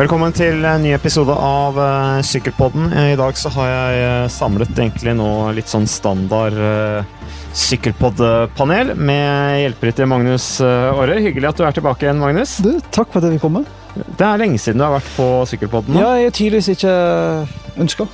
Velkommen til en ny episode av uh, Sykkelpodden. I dag så har jeg uh, samlet egentlig nå litt sånn standard uh, sykkelpod-panel med hjelperytter Magnus Aare. Hyggelig at du er tilbake igjen, Magnus. Du, takk for at jeg fikk komme. Det er lenge siden du har vært på Sykkelpodden. nå. Ja, jeg er tydeligvis ikke ønska.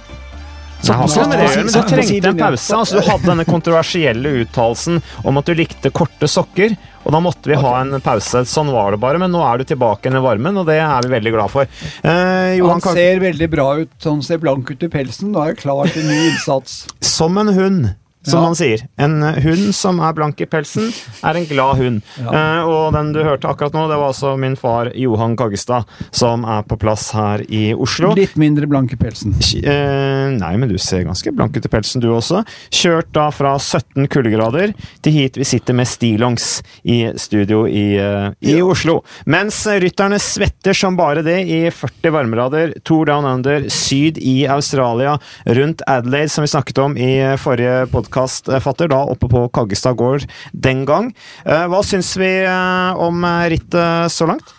Satt du trengte en pause. Altså, du hadde denne kontroversielle uttalelsen om at du likte korte sokker, og da måtte vi ha en pause. Sånn var det bare, men nå er du tilbake i varmen, og det er vi veldig glad for. Eh, Johan Han ser veldig bra ut. Han ser blank ut i pelsen. Da er jeg klar til ny innsats. Som en hund, som Ja. man sier. En eh, hund som er blank i pelsen, er en glad hund. Ja. Eh, og den du hørte akkurat nå, det var altså min far Johan Kaggestad, som er på plass her i Oslo. Litt mindre blank i pelsen. Eh, nei, men du ser ganske blank ut i pelsen, du også. Kjørt da fra 17 kuldegrader til hit vi sitter med stillongs i studio i, eh, i Oslo. Mens rytterne svetter som bare det i 40 varmerader, Tour Down Under, syd i Australia, rundt Adelaide, som vi snakket om i forrige podkast, fatter, da oppe på Kaggestad gård den gang. Eh, hva syns vi eh, om eh, rittet så langt?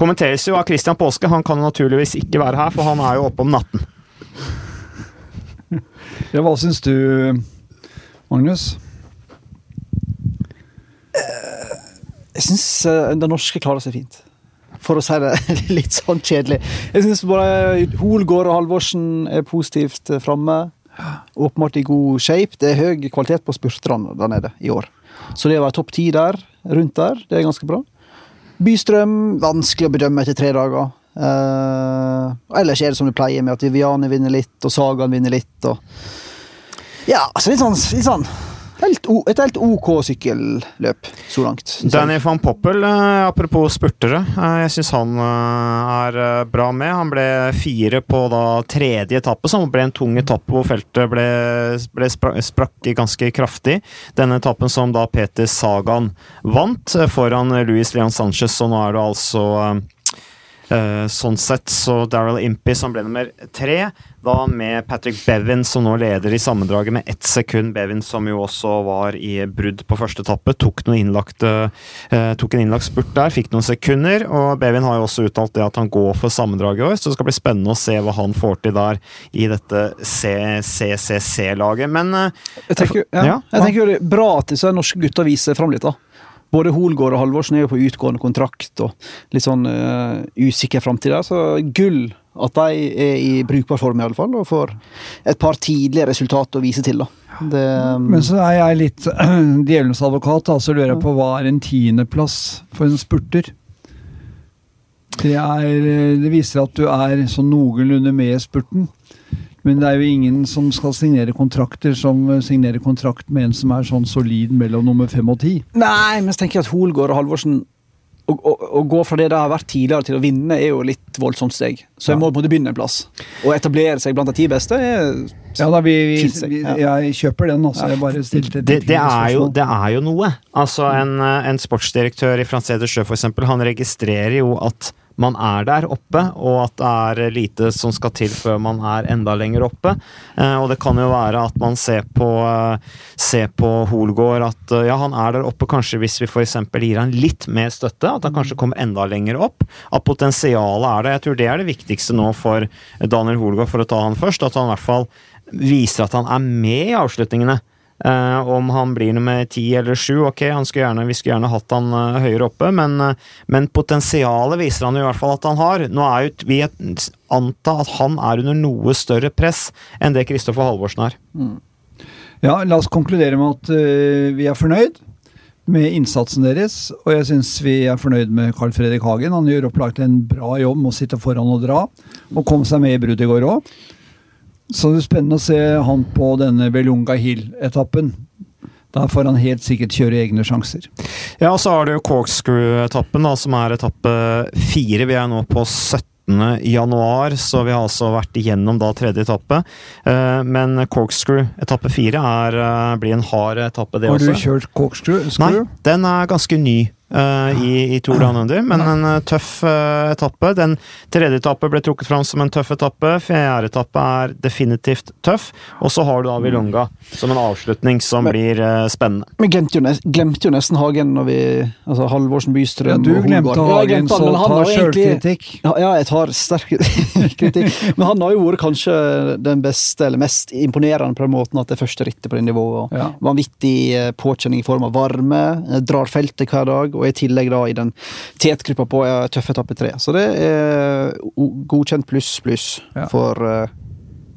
Kommenteres jo av Christian Påske. Han kan naturligvis ikke være her, for han er jo oppe om natten. Ja, hva syns du, Magnus? Jeg syns den norske klarer seg fint. For å si det litt sånn kjedelig. Jeg syns bare Holgård og Halvorsen er positivt framme. Åpenbart i god shape. Det er høy kvalitet på spurterne der nede i år. Så det å være topp ti der, rundt der, det er ganske bra. Bystrøm, vanskelig å bedømme etter tre dager. Eh, ellers er det som det pleier, med at Viviane vinner litt, og Sagaen vinner litt. Og ja, altså litt sånn, litt sånn helt o, Et helt OK sykkelløp så langt. Danny van Poppel, eh, apropos spurtere, eh, jeg syns han eh, er bra med. Han ble fire på da tredje etappe, som ble en tung etappe hvor feltet ble, ble sprakk ganske kraftig. Denne etappen som da Peter Sagan vant foran Luis Leon Sanchez, og nå er det altså eh, sånn sett så Daryl Impey som ble nummer tre, da med Patrick Bevin som nå leder i sammendraget med ett sekund. Bevin som jo også var i brudd på første etappe, tok, innlagt, uh, tok en innlagt spurt der, fikk noen sekunder. Og Bevin har jo også uttalt det at han går for sammendraget i år, så det skal bli spennende å se hva han får til der i dette CCC-laget. Men uh, Jeg tenker, ja, Ja, jeg tenker det er bra at disse norske gutta viser fram litt. da. Både Holgård og Halvorsen er jo på utgående kontrakt og litt sånn uh, usikker framtid der. Så gull at de er i brukbar form, i alle fall, og får et par tidlige resultat å vise til. da. Det, Men så er jeg litt djevelens advokat, da, så lurer jeg på hva er en tiendeplass for en spurter? Det, er, det viser at du er sånn noenlunde med i spurten. Men det er jo ingen som skal signere kontrakter som signerer kontrakt med en som er sånn solid mellom nummer fem og ti. Nei, men så tenker jeg at Holgaard og Halvorsen å, å, å gå fra det det har vært tidligere til å vinne, er jo litt voldsomt steg. Så jeg må på en måte begynne en plass. Å etablere seg blant de ti beste er Ja da, vi, vi, vi, jeg kjøper den, altså. Jeg bare stilte et det, det, er jo, det er jo noe. Altså, en, eh, en sportsdirektør i Francais de Sjø, for eksempel, han registrerer jo at man er der oppe, og at det er lite som skal til før man er enda lenger oppe. Eh, og det kan jo være at man ser på, eh, ser på Holgård at eh, ja, han er der oppe kanskje hvis vi f.eks. gir han litt mer støtte, at han kanskje kommer enda lenger opp. At potensialet er der. Jeg tror det er det viktigste nå for Daniel Holgård, for å ta han først. At han i hvert fall viser at han er med i avslutningene. Eh, om han blir nummer ti eller sju, ok, gjerne, vi skulle gjerne hatt han uh, høyere oppe, men, uh, men potensialet viser han i hvert fall at han har. Nå er jo vi anta at han er under noe større press enn det Kristoffer Halvorsen er. Ja, la oss konkludere med at vi er fornøyd med innsatsen deres. Og jeg syns vi er fornøyd med Carl Fredrik Hagen. Han gjør opplagt en bra jobb med å sitte foran og dra, og kom seg med i bruddet i går òg. Så det er spennende å se han på denne Belunga Hill-etappen. Da får han helt sikkert kjøre egne sjanser. Ja, og så har du Corkscrew-etappen, som er etappe fire. Vi er nå på 17. januar, så vi har altså vært igjennom da tredje etappe. Eh, Men Corkscrew, etappe fire, eh, blir en hard etappe, det også. Har du kjørt corkscrew? Nei, den er ganske ny. Eh, i, i Tour Down Under, men en uh, tøff uh, etappe. Den tredje etappe ble trukket fram som en tøff etappe. Fjerde etappe er definitivt tøff. Og så har du da Vilonga som en avslutning som Men- blir spennende. Vi glemte jo, nesten, glemte jo nesten Hagen når vi Altså Halvorsen, Bystrøm Ja, du glemte Hagen, glemte han, så ta sjølkritikk. Ja, ja, jeg tar sterk kritikk. Men han har jo vært kanskje den beste, eller mest imponerende på den måten at det er første rittet på det nivået. Ja. Vanvittig påkjenning i form av varme, drar feltet hver dag, og i tillegg da i den tetgruppa på tøffe tøff etappe tre. Så det er godkjent pluss pluss Ja. for eh,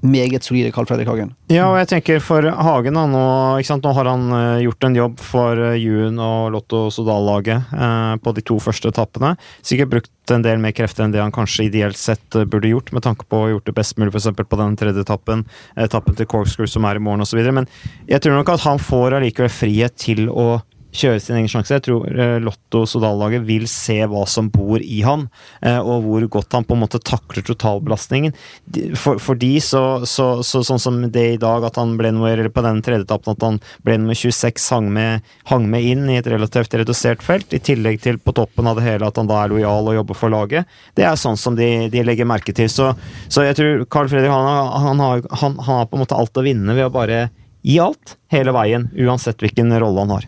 meget solide Carl Fredrik Hagen. Ja, og jeg tenker for Hagen da, nå, ikke sant, nå har han eh, gjort en jobb for uh, Juen og Lotto Sodal-laget eh, på de to første etappene. Sikkert brukt en del mer krefter enn det han kanskje ideelt sett eh, burde gjort, med tanke på å gjort det best mulig f.eks. på den tredje etappen, etappen til Corkscrew som er i morgen osv. Men jeg tror nok at han får allikevel frihet til å kjøre sin egen sjanse. Jeg tror eh, Lotto Sodal-laget vil se hva som bor i han, eh, og hvor godt han på en måte takler totalbelastningen. For, for de, så, så, så sånn som det i dag, at han ble nummer, eller på den tredje etappen, at han ble nummer 26, hang med, hang med inn i et relativt redusert felt, i tillegg til på toppen av det hele at han da er lojal og jobber for laget. Det er sånn som de, de legger merke til. Så, så jeg tror Carl Fredrik han, han, har, han, han har på en måte alt å vinne ved å bare gi alt, hele veien, uansett hvilken rolle han har.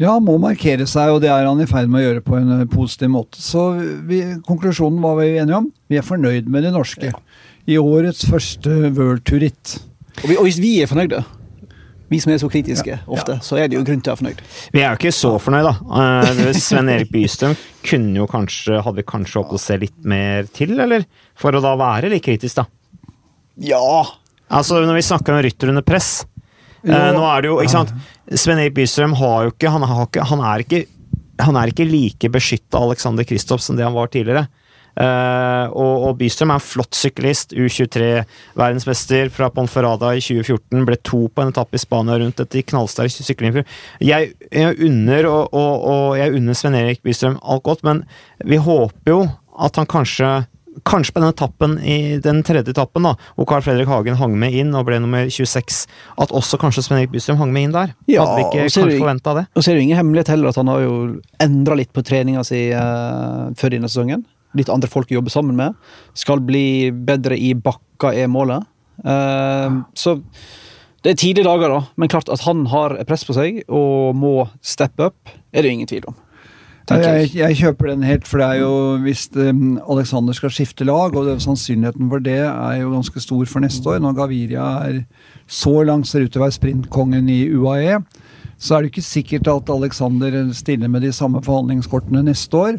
Ja, han må markere seg, og det er han i ferd med å gjøre på en eh, positiv måte. Så vi, konklusjonen var vi enige om. Vi er fornøyd med de norske. I årets første World Tour-ritt. Og, og hvis vi er fornøyde, vi som er så kritiske ofte, så er det jo grunn til å være fornøyd. Vi er jo ikke så fornøyd, da. Eh, Sven Erik Bystrøm kunne jo kanskje, hadde vi kanskje håpet å se litt mer til, eller? For å da være litt kritisk, da. Ja! Altså, når vi snakker om rytter under press Ja. Nå er det jo, ikke sant Sven Erik Bystrøm har jo ikke Han, har ikke, han er ikke han er ikke like beskytta Alexander Kristoff som det han var tidligere. Uh, og, og Bystrøm er en flott syklist. U23-verdensmester fra Ponferrada i 2014. Ble to på en etappe i Spania rundt etter knallsterk sykling. Jeg, jeg unner og, og, og jeg unner Sven Erik Bystrøm alt godt, men vi håper jo at han kanskje Kanskje på den etappen i den tredje etappen, da, hvor Carl Fredrik Hagen hang med inn og ble nummer 26, at også kanskje Sven Erik Bystrøm hang med inn der. Ja, Hadde vi ikke kanskje forventa det? Og så er det jo ingen hemmelighet heller at han har jo endra litt på treninga si uh, før denne sesongen. Litt andre folk å jobbe sammen med. Skal bli bedre i bakka, er målet. Eh, så det er tidlige dager, da. Men klart at han har press på seg og må steppe up, er det jo ingen tvil om. Jeg, jeg kjøper den helt, for det er jo hvis um, Alexander skal skifte lag, og det, sannsynligheten for det er jo ganske stor for neste år. Når Gaviria er så langt ser ut til å være sprintkongen i UAE, så er det ikke sikkert at Alexander stiller med de samme forhandlingskortene neste år.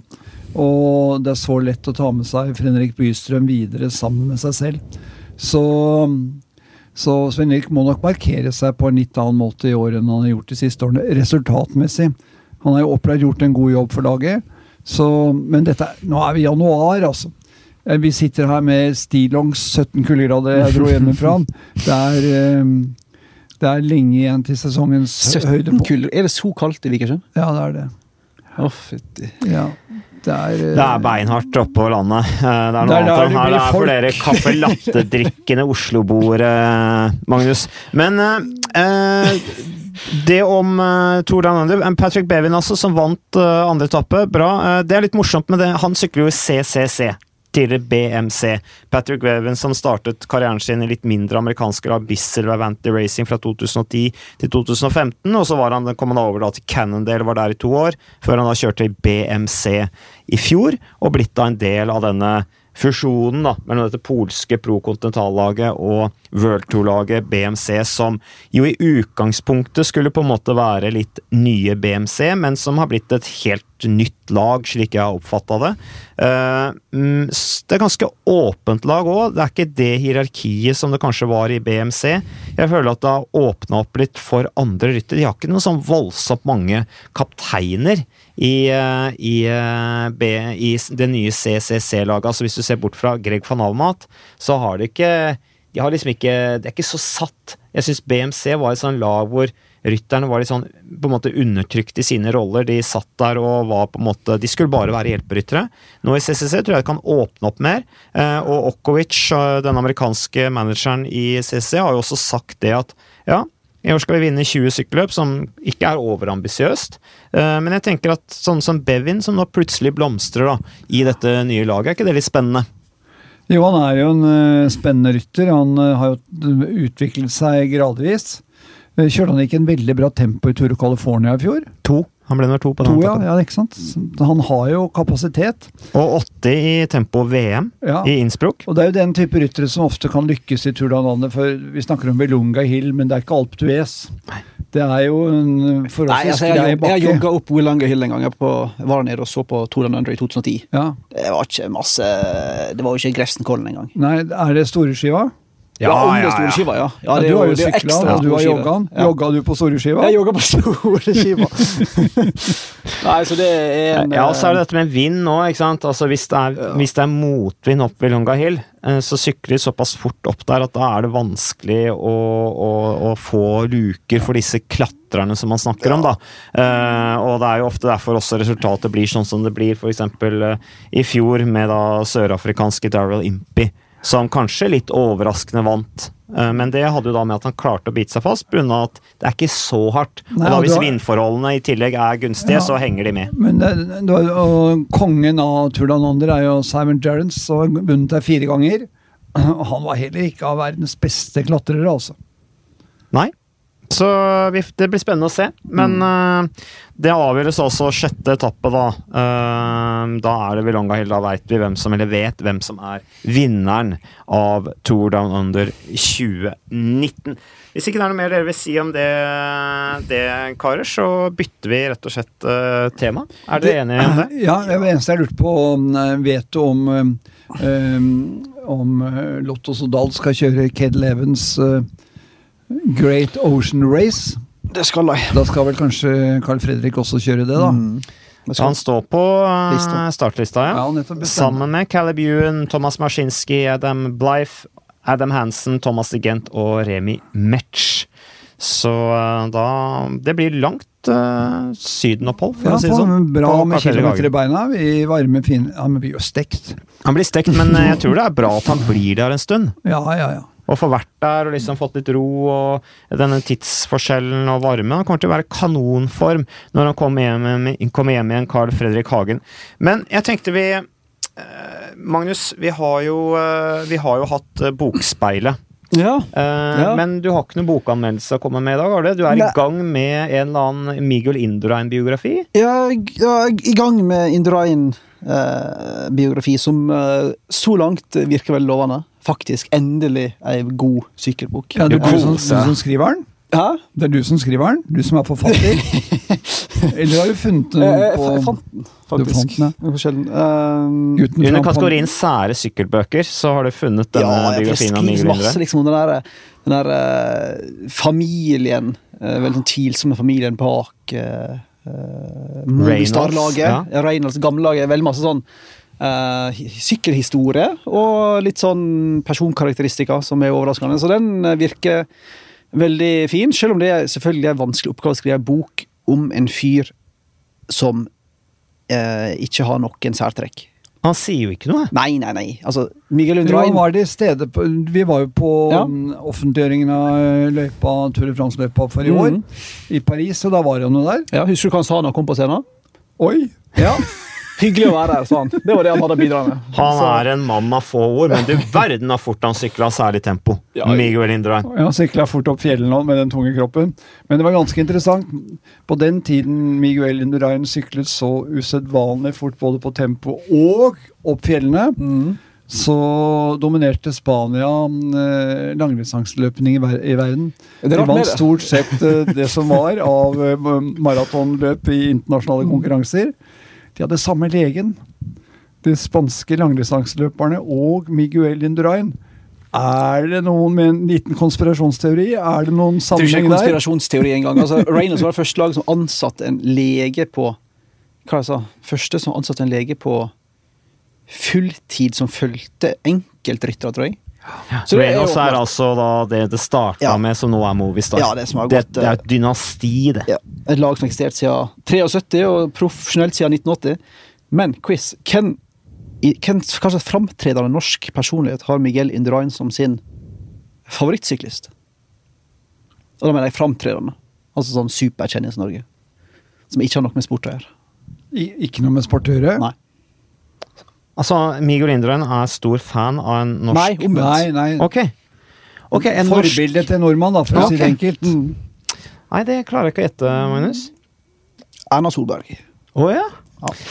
Og det er så lett å ta med seg Fredrik Bystrøm videre sammen med seg selv. Så, så Svein Erik må nok markere seg på en litt annen måte i år enn han har gjort de siste årene, resultatmessig. Han har jo opplevd gjort en god jobb for laget. Så, men dette, nå er vi i januar, altså. Eh, Vi sitter her med stillongs 17 kuldegrader jeg dro hjemmefra. Det er, eh, det er lenge igjen til sesongens 17 høydepunkt. Er det så kaldt i Vikersund? Ja, det er det. Å, fytti. Ja, det er, eh, Det er beinhardt oppe på landet. Det er noe Det er annet. enn Her det er for dere caffè latte-drikkende Oslo-boere, Magnus. Men eh, det om uh, Tour Down Under Patrick Bevin, altså, som vant uh, andre etappe. Bra. Uh, det er litt morsomt med det. Han sykler jo CCC. Tidligere BMC. Patrick Bevin som startet karrieren sin i litt mindre amerikanske lag, Bissell Vanty Racing fra 2010 til 2015. Og så var han, kom han over da til Cannondale, var der i to år, før han da kjørte i BMC i fjor, og blitt da en del av denne fusjonen da, mellom dette polske pro-kontinentallaget og World Tour-laget BMC, som jo i utgangspunktet skulle på en måte være litt nye BMC, men som har blitt et helt nytt lag, slik jeg har oppfatta det. Eh, mm, det er ganske åpent lag òg. Det er ikke det hierarkiet som det kanskje var i BMC. Jeg føler at det har åpna opp litt for andre ryttere. De har ikke noe sånn voldsomt mange kapteiner i, eh, i, eh, B, i det nye CCC-laget. Altså Hvis du ser bort fra Greg van Almat, så har de ikke de har liksom ikke, Det er ikke så satt. Jeg syns BMC var et sånt lag hvor rytterne var litt sånn på en måte undertrykt i sine roller. De satt der og var på en måte De skulle bare være hjelperyttere. Nå i CCC tror jeg det kan åpne opp mer. Eh, og Okovic, eh, den amerikanske manageren i CCC, har jo også sagt det at ja, I år skal vi vinne 20 sykkelløp, som ikke er overambisiøst. Eh, men jeg tenker at sånn som Bevin, som nå plutselig blomstrer da, i dette nye laget, er ikke det litt spennende? Jo, han er jo en spennende rytter. Han har jo utviklet seg gradvis. Uh, kjørte han ikke en veldig bra tempo i Tour of California i fjor? To. Han ble nummer to på To, ja, ja, ikke sant? Han har jo kapasitet. Og 80 i tempo VM Ja. i Innsbruck. Og det er jo den type ryttere som ofte kan lykkes i Tour de landet, for vi snakker om Belunga Hill, men det er ikke Alp Duez. Det er jo en forholdsvis altså, grei jeg, jeg bakke. jogga opp Willanga Hill en gang. Jeg, på, var nede og så på Tour Under i 2010. Ja. Det var ikke masse Det var jo ikke Grefsenkollen engang. Nei, er det store skiva? Ja, om det store skiva, ja. Ja, det du har jo sykla, og du har jogga. Ja. Jogga du på store skiva? Jeg jogga på store skiva. Nei, så det er en Ja, og så er det dette med vind nå, ikke sant. Altså, hvis, det er, hvis det er motvind opp ved Lunga Hill, eh, så sykler de såpass fort opp der at da er det vanskelig å, å, å få luker for disse klatrerne som man snakker om, da. Eh, og det er jo ofte derfor også resultatet blir sånn som det blir, f.eks. Uh, i fjor med da sørafrikanske Daryl Impey, som kanskje litt overraskende vant. Eh, Men det hadde jo da med at han klarte å bite seg fast, pga. at det er ikke så hardt. Nei, og da Hvis vindforholdene i tillegg er gunstige, Ja. så henger de med. Men det, det var, og kongen av Turlanander de er jo Simon Gerrans, som har vunnet der fire ganger. Han var heller ikke av verdens beste klatrere, altså. Nei. Så vi, det blir spennende å se. Men eh, det avgjøres altså sjette etappe, da. Uh, da er det Vilonga Hill. Da veit vi hvem som, eller vet hvem som er vinneren av Tour Down Under 2019. Hvis ikke det er noe mer dere vil si om det, det karer, så bytter vi rett og slett uh, tema. Er dere enige om det? Ja, det det eneste jeg lurte på. om, Vet du om um, om Lotto Sodal skal kjøre Kedel Evans eh, Great Ocean Race? Det skal jeg. Da skal vel kanskje Carl Fredrik også kjøre det, da? Mm. Det skal- Han står på eh, startlista, ja. Ja. Sammen med Caleb Ewan, Thomas Maskinski, Adam Blythe, Adam Hansen, Thomas de Gent og Remi Metch. Så eh, da Det blir langt uh, sydenopphold, for Ja, å si det sånn. bra på med kilometer i beina. Vi varmer fine Han blir jo stekt. Han blir stekt, men eh, jeg tror det er bra at han blir der en stund. Ja, ja, ja. Og få vært der og liksom fått litt ro og denne tidsforskjellen og varme. Han kommer til å være kanonform når han kommer hjem, kommer hjem igjen, Carl Fredrik Hagen. Men jeg tenkte vi eh, Magnus, vi har jo, eh, vi har jo hatt eh, Bokspeilet. Ja. Ja. Men du har ikke noen bokanmeldelse å komme med i dag? har Du Du er Nei. i gang med en eller annen Miguel Indurain-biografi? Jeg er i gang med Indurain-biografi, som uh, så langt virker veldig lovende. Faktisk endelig ei god sykkelbok. ja er du som, du som skriver den? Hæ? Det er du som skriver den? Du som er forfatter? Eller har du funnet den Jeg, jeg, på jeg fant den, Du fant den, ja. uh, gutten Under kategorien sære sykkelbøker så har du funnet denne ja, biografien av skriver Miguel masse liksom om den der, den der uh, familien, uh, veldig sånn tvilsomme familien bak uh, Movistar-laget. ja. Ja. Reynolds gamle-laget. Veldig masse sånn eh, sykkelhistorie og litt sånn personkarakteristikker som er overraskende. Så den eh, virker veldig fin, selv om det er selvfølgelig en vanskelig oppgave å skrive en bok om en fyr som eh, ikke har noen særtrekk. Han sier jo ikke noe. Nei, nei, nei. Altså, Miguel Undrain var det stedet på, Vi var jo på Ja. offentliggjøringen av løypa, Tour de France-løypa for i Mhm. år, i Paris, og da var han jo der. ja, Husker du hva han sa da han kom på scenen? Oi! Ja. Hyggelig å være her, sa han. Det var det han hadde å bidra med. Han Så- er en mann av få ord, men du verden har fort han sykla særlig tempo. Ja. Miguel Indurain. Ja, sykla fort opp fjellene med den tunge kroppen. Men det var ganske interessant. På den tiden Miguel Indurain syklet så usedvanlig fort både på tempo og opp fjellene, Mm. så dominerte Spania eh, langdistanseløpning i, ver i verden. Det er De vant stort sett eh, det som var av eh, maratonløp i internasjonale konkurranser. De hadde samme legen. De spanske langdistanseløperne og Miguel Indurain. Er det noen med en liten konspirasjonsteori? Er det noen sammenheng der? det er er en konspirasjonsteori engang. Altså, Reynolds var det første laget som ansatte en lege på Hva jeg sa Første som ansatte en lege på fulltid som fulgte enkeltryttere, tror jeg. Så det er Reynolds er altså da det det starta Ja. med, som nå er Movistar. Ja, det som har det, gått, det er et dynasti, det. Ja, et lag som har eksistert siden 73 og profesjonelt siden 1980. Men quiz hvem, i, hvem kanskje framtredende norsk personlighet har Miguel Indurain som sin favorittsyklist? Og da mener jeg framtredende. Altså sånn superkjendis-Norge. Som ikke har noe med sport å gjøre. I, ikke noe med sport å gjøre? Nei. Altså, Migo Lindren er stor fan av en norsk Nei, omvendt. Nei, nei. Ok. Ok, en norsk Forbildet til nordmann, da, for å Ja, si det enkelt. Mm. Nei, det klarer jeg ikke å gjette, Magnus. Erna Solberg. Å ja.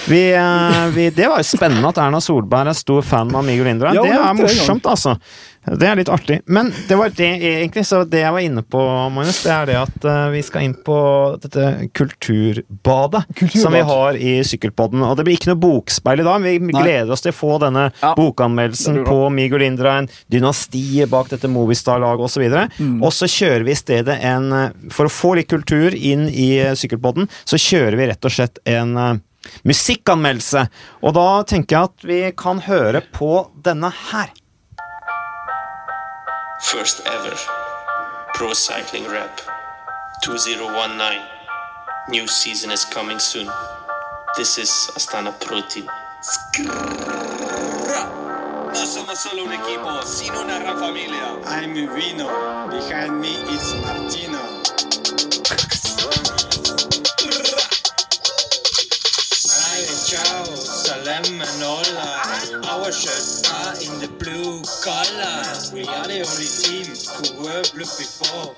Vi, eh, vi, det var jo spennende at Erna Solberg er stor fan av Miguel Indra. Ja, det er morsomt, altså. Det er litt artig. Men det var det egentlig, så det jeg var inne på, Magnus, det er det at eh, vi skal inn på dette kulturbadet Kulturbad. som vi har i Sykkelpodden. Og det blir ikke noe bokspeil i dag. Vi Nei. gleder oss til å få denne Ja. bokanmeldelsen på Miguel Indra, Lindren, dynastiet bak dette Movistar-laget osv. Mm. Og så kjører vi i stedet en eh, For å få litt kultur inn i Sykkelpodden, så kjører vi rett og slett en musikkanmeldelse. Og da tenker jeg at vi kan høre på denne her. First ever Pro Cycling Rap 2019. New season is coming soon. This is Astana Pro Team. No somos solo un equipo, sino una gran familia. I'm Vino. Behind me it's Martino. hola. Our shirts are in the blue color. We are the only team who were blue before.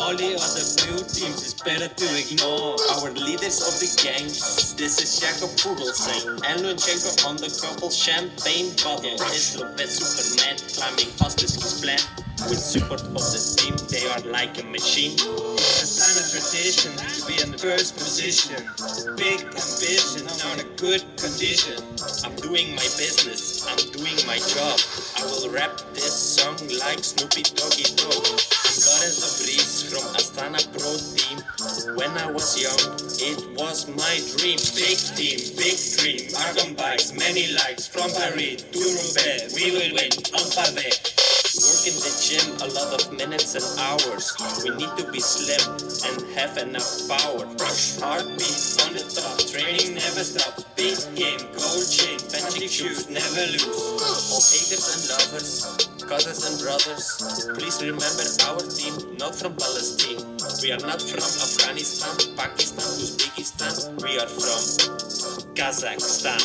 All the other blue teams is better to ignore. Our leaders of the gang, this is Jakob Fuglsang. And Lunchenko on the couple champagne bottle. Is Lopez Superman climbing fastest his plan. With support of the team, they are like a machine. Tradition to be in the first position. Big ambition on a good condition. I'm doing my business, I'm doing my job. I will rap this song like Snoopy Doggy Dog. I'm Vries from Astana Pro Team. When I was young, it was my dream. Big team, big dream. Argon bikes, many likes from Paris to Roubaix. We will win on pavé. Work in the gym a lot of minutes and hours. We need to be slim and have enough power. Heartbeat on the top. Training never stops. Big game, gold chain, fancy shoes, never lose. Haters and lovers, cousins and brothers. Please remember our team, not from Palestine. We are not from Afghanistan, Pakistan, Uzbekistan. We are from Kazakhstan.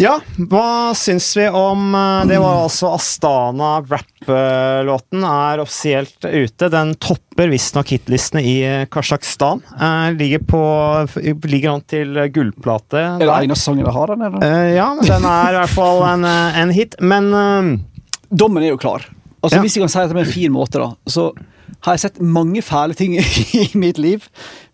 Ja, hva syns vi om eh, Det var altså Astana rap-låten er offisielt ute. Den topper visstnok hitlistene i eh, Kasjokstan. Eh, ligger på Ligger an til gullplate. Er det eneste sangen vi har, den? eller? Ja, den er i hvert fall en, en hit. Men Dommen er jo klar. Altså, Ja. Hvis jeg kan si det på en fin måte, da, så har jeg sett mange fæle ting i mitt liv,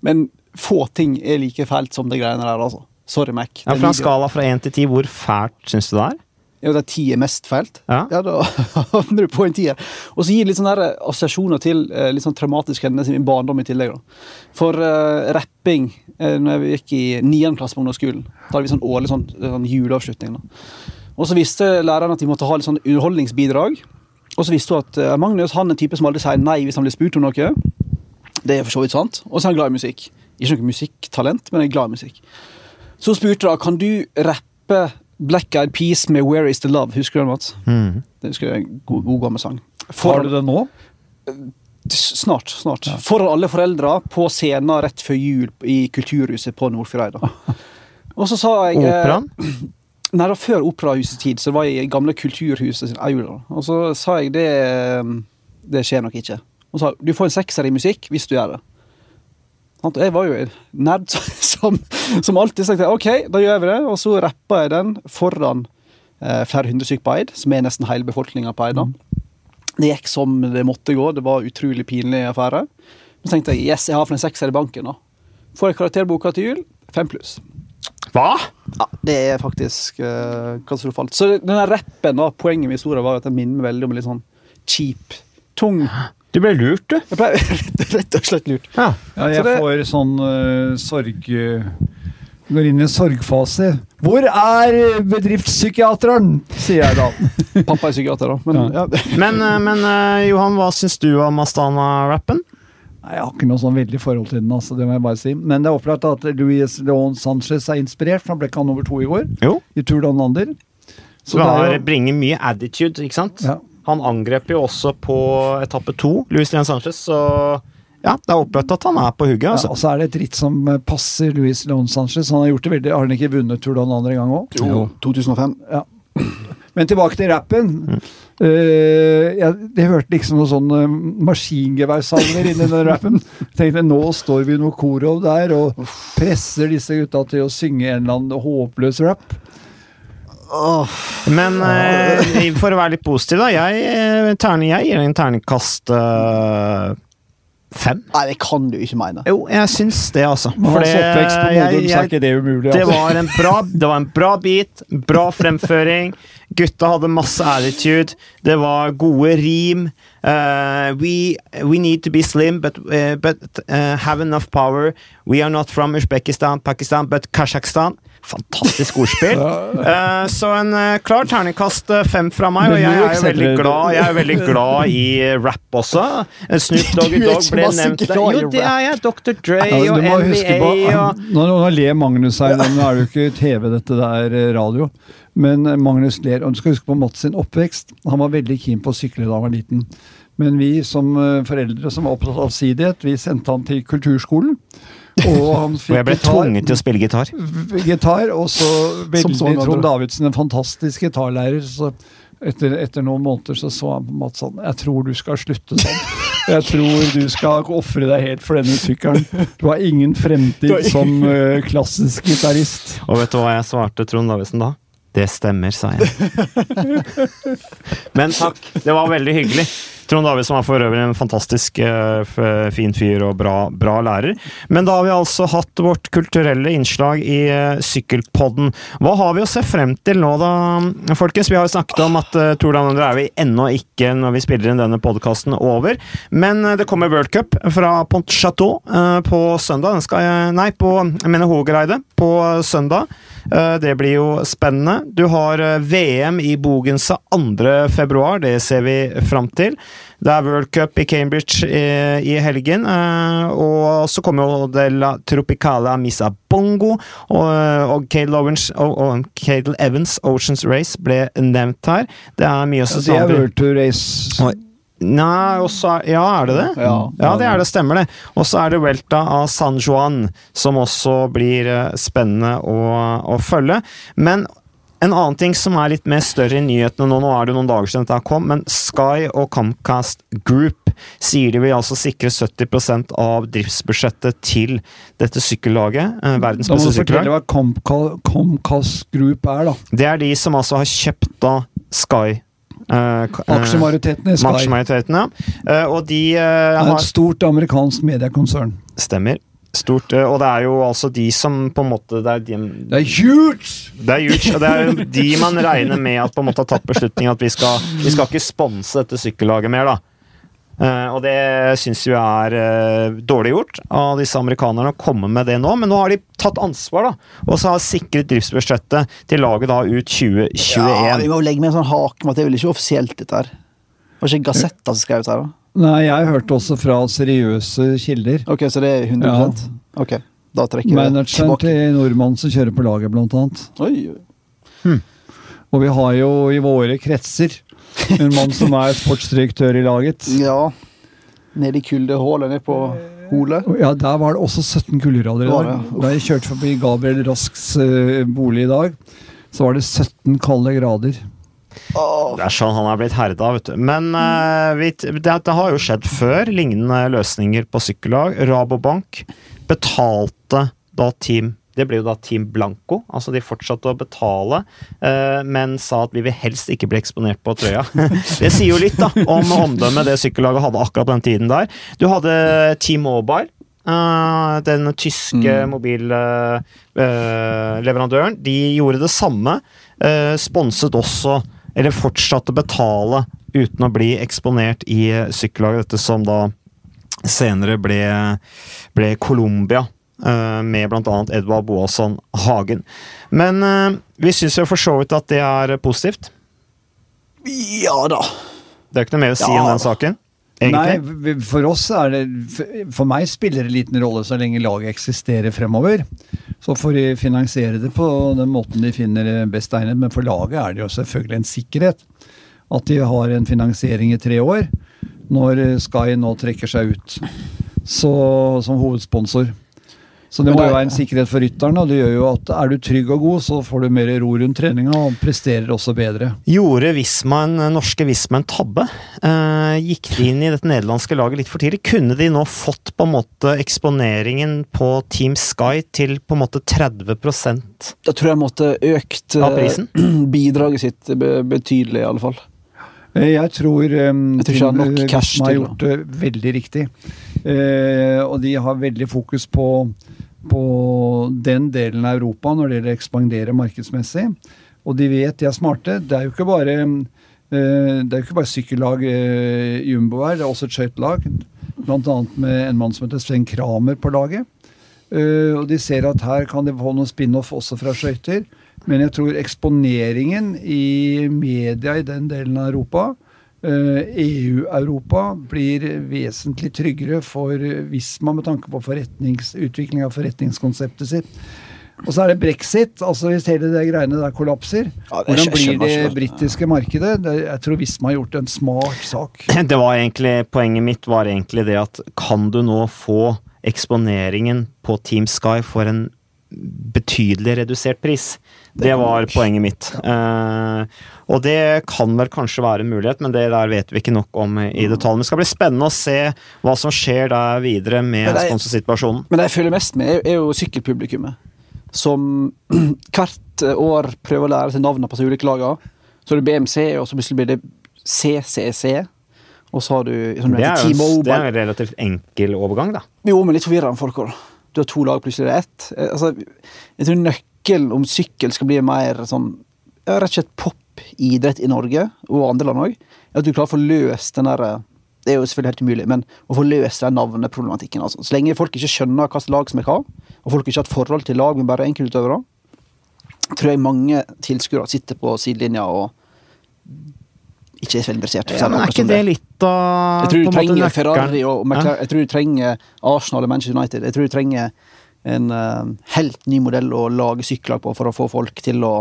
men få ting er like fælt som det greiene der, altså. Sorry, Mac. ja, fra en skala fra én til ti, hvor fælt syns du det er? Ja, er ti er mest fælt. Ja. da havner du på en tier. Og så gir det litt sånne der assosiasjoner til eh, litt sånn traumatiske hendelser i min barndom i tillegg. da. For uh, rapping uh, når jeg gikk i niende klasse på ungdomsskolen, da hadde vi sånn årlig sånn, sånn juleavslutning. da. Og så visste læreren at de måtte ha litt sånn underholdningsbidrag. Og så visste hun at uh, Magnus han er en type som aldri sier nei hvis han blir spurt om noe. Det er for så vidt sant. Og så er han glad i musikk. Ikke noe musikktalent, men er glad i musikk. Så spurte da, kan du rappe Black Eyed Peas med Where Is The Love. Husker du den, Mats? Mm. Det husker jeg en god, god gammel sang. Har du det nå? Snart. snart. Foran alle foreldre på scenen rett før jul i Kulturhuset på Nordfjordeid. Og så sa jeg eh, Nei, det var før operahusets tid, så det var i gamle Kulturhuset sin aula. Og så sa jeg det Det skjer nok ikke. Og så sa du får en sekser i musikk hvis du gjør det. Jeg var jo en nerd som, som alltid sa ok, da gjør vi det. Og så rappa jeg den foran eh, flere hundre stykker på Eid, som er nesten hele befolkninga på Eid. da. Det gikk som det måtte gå. Det var utrolig pinlig affære. Så tenkte jeg yes, jeg har for en sekser i banken. da. Får jeg karakterboka til jul? Fem pluss. Hva? Ja, det er faktisk uh, katastrofalt. Så den rappen, da, poenget med historien var at den minner meg veldig om en litt sånn cheap, tung Du ble lurt, du. Jeg ble rett og slett lurt. Ja. Ja, jeg Så det- får sånn øh, sorg... øh, Går inn i en sorgfase. Hvor er bedriftspsykiateren? sier jeg da. Pappa er psykiater, da. Men, ja. Men, eh, men eh, Johan, hva syns du om Astana-rappen? Nei, Jeg har ikke noe sånn veldig forhold til den, altså, det må jeg bare si. Men det er opplagt at Luis Leon Sanchez er inspirert, for han ble ikke han nummer to i går. Jo. I Tour de Lander. Så Så det er har, jo- bringer mye attitude, ikke sant? Ja. Han angrep jo også på etappe to, Luis Leon Sanchez, så ja, det er opplagt at han er på hugget, Ja, altså. og så er det et ritt som eh, passer Luis Leon Sanchez. Han har gjort det veldig Har han ikke vunnet Tour de andre gang òg? Jo, 2005. Men tilbake til rappen. Eh, jeg, jeg hørte liksom noen sånne maskingeværsalver inni den rappen. Tenkte nå står vi noe korov der og presser disse gutta til å synge en eller annen håpløs rap. Men eh, for å være litt positiv, da. Jeg, terning, jeg gir en terningkast eh, fem. Nei, det kan du ikke mene. Jo, jeg syns det, altså. For det- jeg- jeg- det. Det Altså. var en bra, det var en bra bit, bra fremføring. Gutta hadde masse attitude. Det var gode rim. Uh, we, we need to be slim, but, uh, but uh, have enough power. We are not from Uzbekistan, Pakistan, but Kasjokstan. Fantastisk ordspill. Eh, så en klar terningkast fem fra meg, og jeg er veldig glad, jeg er veldig glad i rap også. Snoop Doggy Dogg ble nevnt. der. Jo, det er jeg. Dr. Dre Ja, og på, NBA og nå, nå ler Magnus her, nå er det jo ikke TV, dette der radio. Men eh, Magnus ler, og du skal huske på Mats sin oppvekst. Han var veldig keen på å sykle da han var liten. Men vi som eh, foreldre som var opptatt av allsidighet, vi sendte han til kulturskolen. Og han fikk Og jeg ble gitar, tvunget til å spille gitar. gitar, og så veldig Trond. Davidsen, en fantastisk gitarlærer. så etter, etter noen måneder så så han på Mats sånn Jeg tror du skal slutte sånn. Jeg tror du skal ofre deg helt for denne sykkelen. Du har ingen fremtid som uh, klassisk gitarist. Og vet du hva jeg svarte Trond Davidsen da? Det stemmer, sa jeg. Men takk, det var veldig hyggelig. Trond David, som er for øvrig en fantastisk eh, fin fyr og bra, bra lærer. Men da har vi altså hatt vårt kulturelle innslag i uh, Sykkelpodden. Hva har vi å se frem til nå, da, folkens? Vi har jo snakket om at uh, Tour Down er vi ennå ikke, når vi spiller inn denne podkasten, over. Men eh, det kommer World Cup fra Pont Chateau eh, på søndag. Jeg Nei, på jeg mener Hogereide på søndag. Eh, Det blir jo spennende. Du har eh, VM i Bogensa 2. februar, det ser vi fram til. Det er World Cup i Cambridge i, i helgen, eh, og så kommer jo De La Tropicala Misa Bongo, og, og Cadel Owens, og, og Cadel Evans Oceans Race ble nevnt her. Det er mye å se Det er. World Tour Race. Oi. Nei, også ja, er det det? Ja. Ja, det er det, stemmer det. Og så er det Welta av San Juan, som også blir eh, spennende å, å følge. Men en annen ting som er litt mer større i nyhetene nå, nå er det noen dager siden dette kom, men Sky og Comcast Group sier de vil altså sikre 70% av driftsbudsjettet til dette sykkellaget. eh, Verdens Da må du fortelle hva Comcast Group er, da. Det er de som altså har kjøpt da Sky. eh, eh, Aksjemajoriteten i Sky. Aksjemajoriteten, ja. Eh, og de eh, har et stort amerikansk mediekonsern. Stemmer. Stort. eh, Og det er jo altså de som på en måte Det er, de, Det er huge! det er huge, og det er jo de man regner med at på en måte har tatt beslutningen at vi skal, vi skal ikke sponse dette sykkellaget mer, da. Uh, og det syns vi er uh, dårlig gjort av disse amerikanerne å komme med det nå, men nå har de tatt ansvar, da. Og så har sikret driftsbudsjettet til laget da ut 2021. Ja, vi må jo legge med en sånn hake med at det er vel ikke offisielt, dette her. Det Var ikke Gazetta som skrev ut her, da? Nei, jeg hørte også fra seriøse kilder. Ok, så det er 100 Ja. Ok, da trekker vi tilbake Manageren til nordmannen som kjører på laget, blant annet. Oi, Hm. Og vi har jo i våre kretser en mann som er sportsdirektør i laget. Ja. Nede i kuldehullet nede på Hole. Ja, Der var det også 17 kuldegrader i dag. Da jeg kjørte forbi Gabriel Rasks eh, bolig i dag, så var det 17 kalde grader. Det er sånn han er blitt herda, vet du. Men uh, vi, det, det har jo skjedd før, lignende løsninger på sykkellag. Rabobank betalte da Team det ble jo da Team Blanco, altså de fortsatte å betale, eh, men sa at vi vil helst ikke bli eksponert på trøya. Det sier jo litt da, om omdømmet det sykkellaget hadde akkurat den tiden der. Du hadde Team Mobile, eh, den tyske mobilleverandøren. De gjorde det samme, sponset også, eller fortsatte å betale uten å bli eksponert i sykkellaget, dette som da senere ble, ble Colombia, eh, med bl.a. Edvard Boasson Hagen. Men eh, vi syns jo for så vidt at det er positivt. Ja da. Det er ikke noe mer å si Ja. om den saken. Egentlig? Nei, for oss er det for- meg spiller det liten rolle så lenge laget eksisterer fremover. Så får de finansiere det på den måten de finner best egnet, men for laget er det jo selvfølgelig en sikkerhet at de har en finansiering i tre år, når Sky nå trekker seg ut så, som hovedsponsor. Så det må jo være en sikkerhet for rytteren, og det gjør jo at er du trygg og god, så får du mer ro rundt treninga og presterer også bedre. Gjorde Visma en, norske Visma en tabbe? Eh, gikk de inn i dette nederlandske laget litt for tidlig? Kunne de nå fått på en måte eksponeringen på Team Sky til på en måte 30 Da tror jeg måtte økt eh, bidraget sitt betydelig, i alle fall. Eh, Jeg tror, um, Jeg tror nok cash har gjort det veldig riktig. Eh, og de har veldig fokus på, på den delen av Europa når det gjelder å ekspandere markedsmessig. Og de vet de er smarte. Det er jo ikke bare, eh, det ikke bare sykkellag eh, Jumbo her, det er også et skøytelag. Bl.a. med en mann som heter Sven Kramer på laget. Eh, og de ser at her kan de få noen spin-off også fra skøyter. Men jeg tror eksponeringen i media i den delen av Europa, EU-Europa, blir vesentlig tryggere for Visma med tanke på utvikling av forretningskonseptet sitt. Og så er det brexit. altså Hvis hele det greiene der kollapser, Ja, hvordan blir det britiske markedet? Det, jeg tror Visma har gjort en smart sak. Det var egentlig, Poenget mitt var egentlig det at kan du nå få eksponeringen på Team Sky for en betydelig redusert pris? Det var poenget mitt. Eh, og det kan vel kanskje være en mulighet, men det der vet vi ikke nok om i detalj. Men det skal bli spennende å se hva som skjer der videre med sponsorsituasjonen. Men det jeg føler mest med, er, jo sykkelpublikummet. Som hvert år prøver å lære seg navnene på de ulike lagene. Så er det BMC, og så plutselig blir det CCC. Og så har du som Det er jo det er en relativt enkel overgang, da. Jo, men litt forvirrende folk òg. Du har to lag, plutselig er det ett. Eh, Altså, jeg tror nøkkelen om sykkel skal bli mer sånn rett og slett popidrett i Norge, og andre land òg, er at du klarer å få løst den derre Det er jo selvfølgelig helt umulig, men å få løst den navneproblematikken. Altså. Så lenge folk ikke skjønner slags lag som er hva, og folk ikke har et forhold til lag men bare enkeltutøvere, tror jeg mange tilskuere sitter på sidelinja og ikke er så interessert. Ja, men er ikke det litt av jeg tror du trenger? Ferrari og McLaren. Jeg tror du trenger Arsenal og Manchester United. Jeg tror du trenger en eh, helt ny modell å lage sykler på for å få folk til å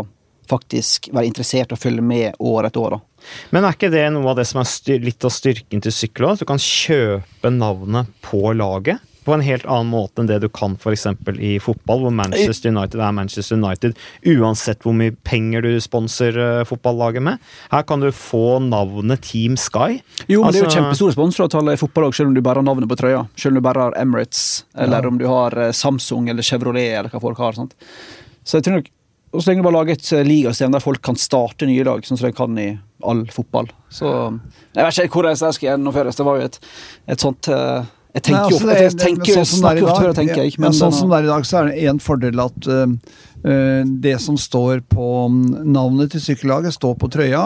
faktisk være interessert og følge med år etter år. Da. Men er ikke det noe av det som er litt av styrken til sykkel? At du kan kjøpe navnet på laget på en helt annen måte enn det du kan f.eks. i fotball, hvor Manchester United er Manchester United, uansett hvor mye penger du sponser eh, fotballaget med. Her kan du få navnet Team Sky. Jo, men Det er jo Altså- kjempestore sponsoravtaler i fotballag, selv om du bare har navnet på trøya. Selv om du bare har Emirates, eller Ja. om du har eh, Samsung eller Chevrolet, eller hva folk har. Sant? Så jeg tror nok og så lenge du bare lager et eh, ligasystem der folk kan starte nye lag, sånn som de kan i all fotball. Så Jeg vet ikke hvordan det skal gjennomføres. Det var jo et, et sånt Jeg tenker jo altså, jeg tenker, sånn er snakker jo ofte før tenker, jeg. Men sånn som det er i dag, så er det en fordel at øh, øh, det som står på mm, navnet til sykkellaget, står på trøya.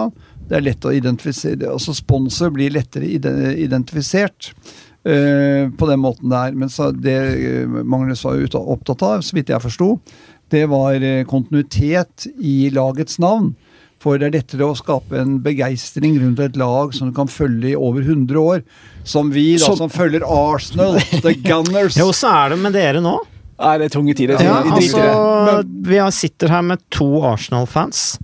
Det er lett å identifisere. Altså sponsor blir lettere identifisert Uh, på den måten der. Men så det Magnus var opptatt av, så vidt jeg forsto, det var kontinuitet i lagets navn. For det er lettere å skape en begeistring rundt et lag som du kan følge i over 100 år. Som vi, da, Som- som følger Arsenal, The Gunners. Jo, Åssen er det med dere nå. Nei, det er tunge tider. Ja, altså, vi sitter her med to Arsenal-fans.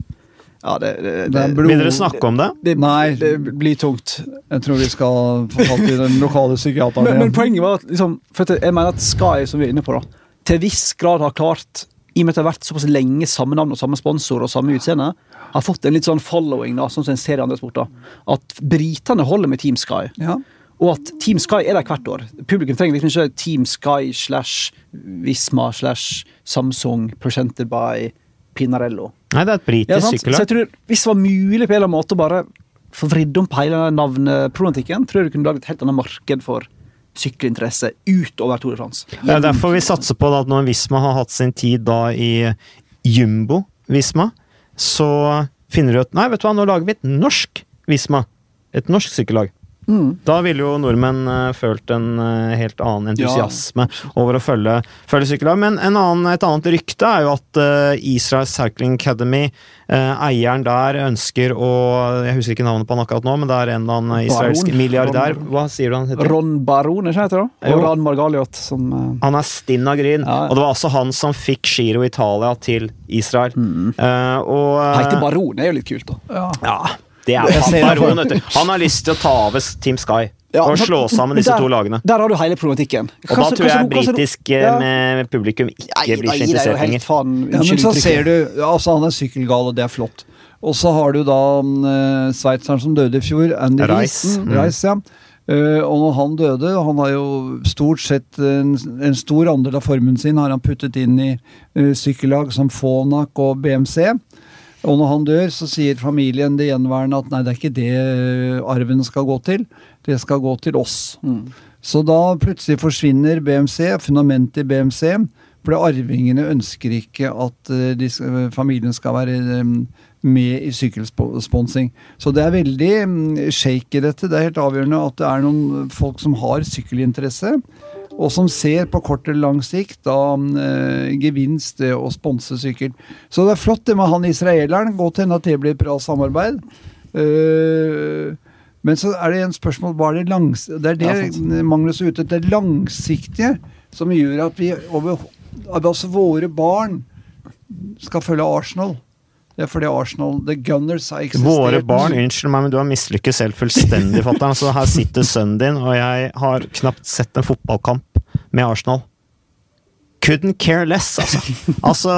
Ja, det, det, Det blod. Vil dere snakke om det? det, Nei. det blir tungt. Jeg tror vi skal få fatt i den lokale psykiateren Men, men poenget var at liksom, for jeg mener at Sky, som vi er inne på, da, til viss grad har klart i og med at det har vært såpass lenge samme navn og samme sponsor og samme utseende, har fått en litt sånn following, da, sånn som en ser i andre sporter. At britene holder med Team Sky. Ja. Og at Team Sky er der hvert år. Publikum trenger liksom ikke Team Sky slash Visma slash Samsung presented by Pinarello. Nei, det er et Ja, britisk sant? Så jeg tror, Hvis det var mulig på en eller annen måte å bare få vridd om på hele navneproblematikken, tror jeg du kunne laget et helt annet marked for sykkelinteresse utover Tour de France. Det er derfor vi satser på at når Visma har hatt sin tid da i Jumbo Visma, så finner du ut Nei, vet du hva, nå lager vi et norsk Visma. Et norsk sykkellag. Da ville jo nordmenn uh, følt en uh, helt annen entusiasme over å følge, følge sykkellag. Men en annen, et annet rykte er jo at uh, Israel Cycling Academy, eh, eieren der, ønsker å Jeg husker ikke navnet på han akkurat nå, men det er en eller annen israelsk Baron. milliardær. Hva sier du han heter? Ron Baron, ikke heter det? Og Ran Margaliot, som Han er stinn av gryn, Ja, ja. og det var altså han som fikk Giro Italia til Israel. Mm. Eh, og heter Baron. er jo litt kult, da. Ja. Ja, det er baron, vet du. Han har lyst til å ta over Team Sky Ja, og slå sammen disse der- to lagene. Der har du hele problematikken. Og da tror jeg britisk eh, ja. med publikum ikke Nei, blir så er interessert lenger. Ja, men så ser du altså Han er sykkelgal, og det er flott. Og så har du da uh, sveitseren som døde i fjor, Andy Rice. Rice. Mm. Rice ja. Uh, og når han døde, han har jo stort sett en, en stor andel av formuen sin har han puttet inn i uh, sykkellag som Fonak og BMC. Og når han dør, så sier familien det gjenværende at nei, det er ikke det eh, arven skal gå til. Det skal gå til oss. Så da plutselig forsvinner BMC, fundamentet i BMC. For arvingene ønsker ikke at eh, de, familien skal være med i sykkelsponsing. Så det er veldig mm, shake i dette. Det er helt avgjørende at det er noen folk som har sykkelinteresse. Og som ser på kort eller lang sikt da eh, gevinst det å sponse sykkel. Så det er flott det med han israeleren. Godt hende at det blir et bra samarbeid. Eh, men så er det en spørsmål hva er det langs... Det er det Ja. Magnus er ute etter. Det langsiktige som gjør at vi over at også våre barn skal følge Arsenal. Det er fordi Arsenal The Gunners har eksistert. Våre barn, unnskyld meg, men du har mislykkes helt fullstendig, fatter'n. Så her sitter sønnen din, og jeg har knapt sett en fotballkamp med Arsenal. Couldn't care less, altså. altså.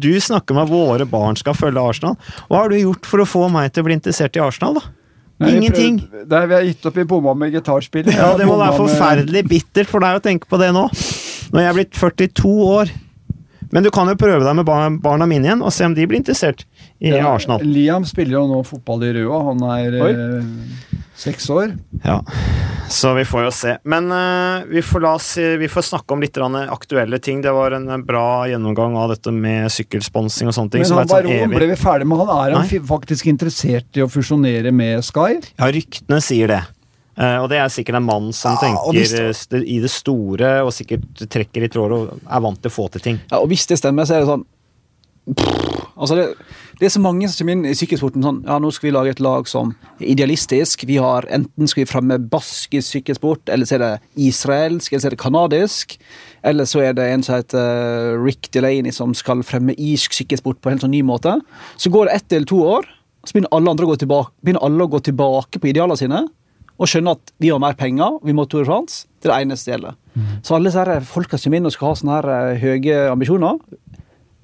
Du snakker om at våre barn skal følge Arsenal. Hva har du gjort for å få meg til å bli interessert i Arsenal, da? Nei, Ingenting. prøv- Der vi har gitt opp i bomma med gitarspill. Ja, det må være forferdelig bittert for deg å tenke på det nå. Når jeg er blitt 42 år. Men du kan jo prøve deg med barna mine igjen, og se om de blir interessert i Ja, Arsenal. Liam spiller jo nå fotball i Røa. Han er Oi. eh, seks år. Ja, så vi får jo se. Men eh, vi, får la oss, vi får snakke om litt aktuelle ting. Det var en eh, bra gjennomgang av dette med sykkelsponsing og sånne ting. Men som han er et sånn Baron evig... ble vi ferdig med. Han er han Nei. faktisk interessert i å fusjonere med Sky? Ja, ryktene sier det. Uh, og det er sikkert en mann som Ja, tenker det... st- i det store, og sikkert trekker i tråder og er vant til å få til ting. Ja, og hvis det stemmer, så er det sånn Pff, Altså det, det er så mange som kommer inn i sykkelsporten sånn Ja, nå skal vi lage et lag som er idealistisk. Vi har Enten skal vi fremme baskisk sykkelsport, eller så er det israelsk, eller så er det kanadisk. Eller så er det en som heter eh, Rick Delaney, som skal fremme irsk sykkelsport på en helt sånn ny måte. Så går det ett eller to år, så begynner alle, å gå tilbake, begynner alle å gå tilbake på idealene sine. Og skjønne at vi har mer penger, vi må Tour de France. Det er det eneste som gjelder. Så alle disse folka som kommer inn og skal ha sånne her eh, høye ambisjoner,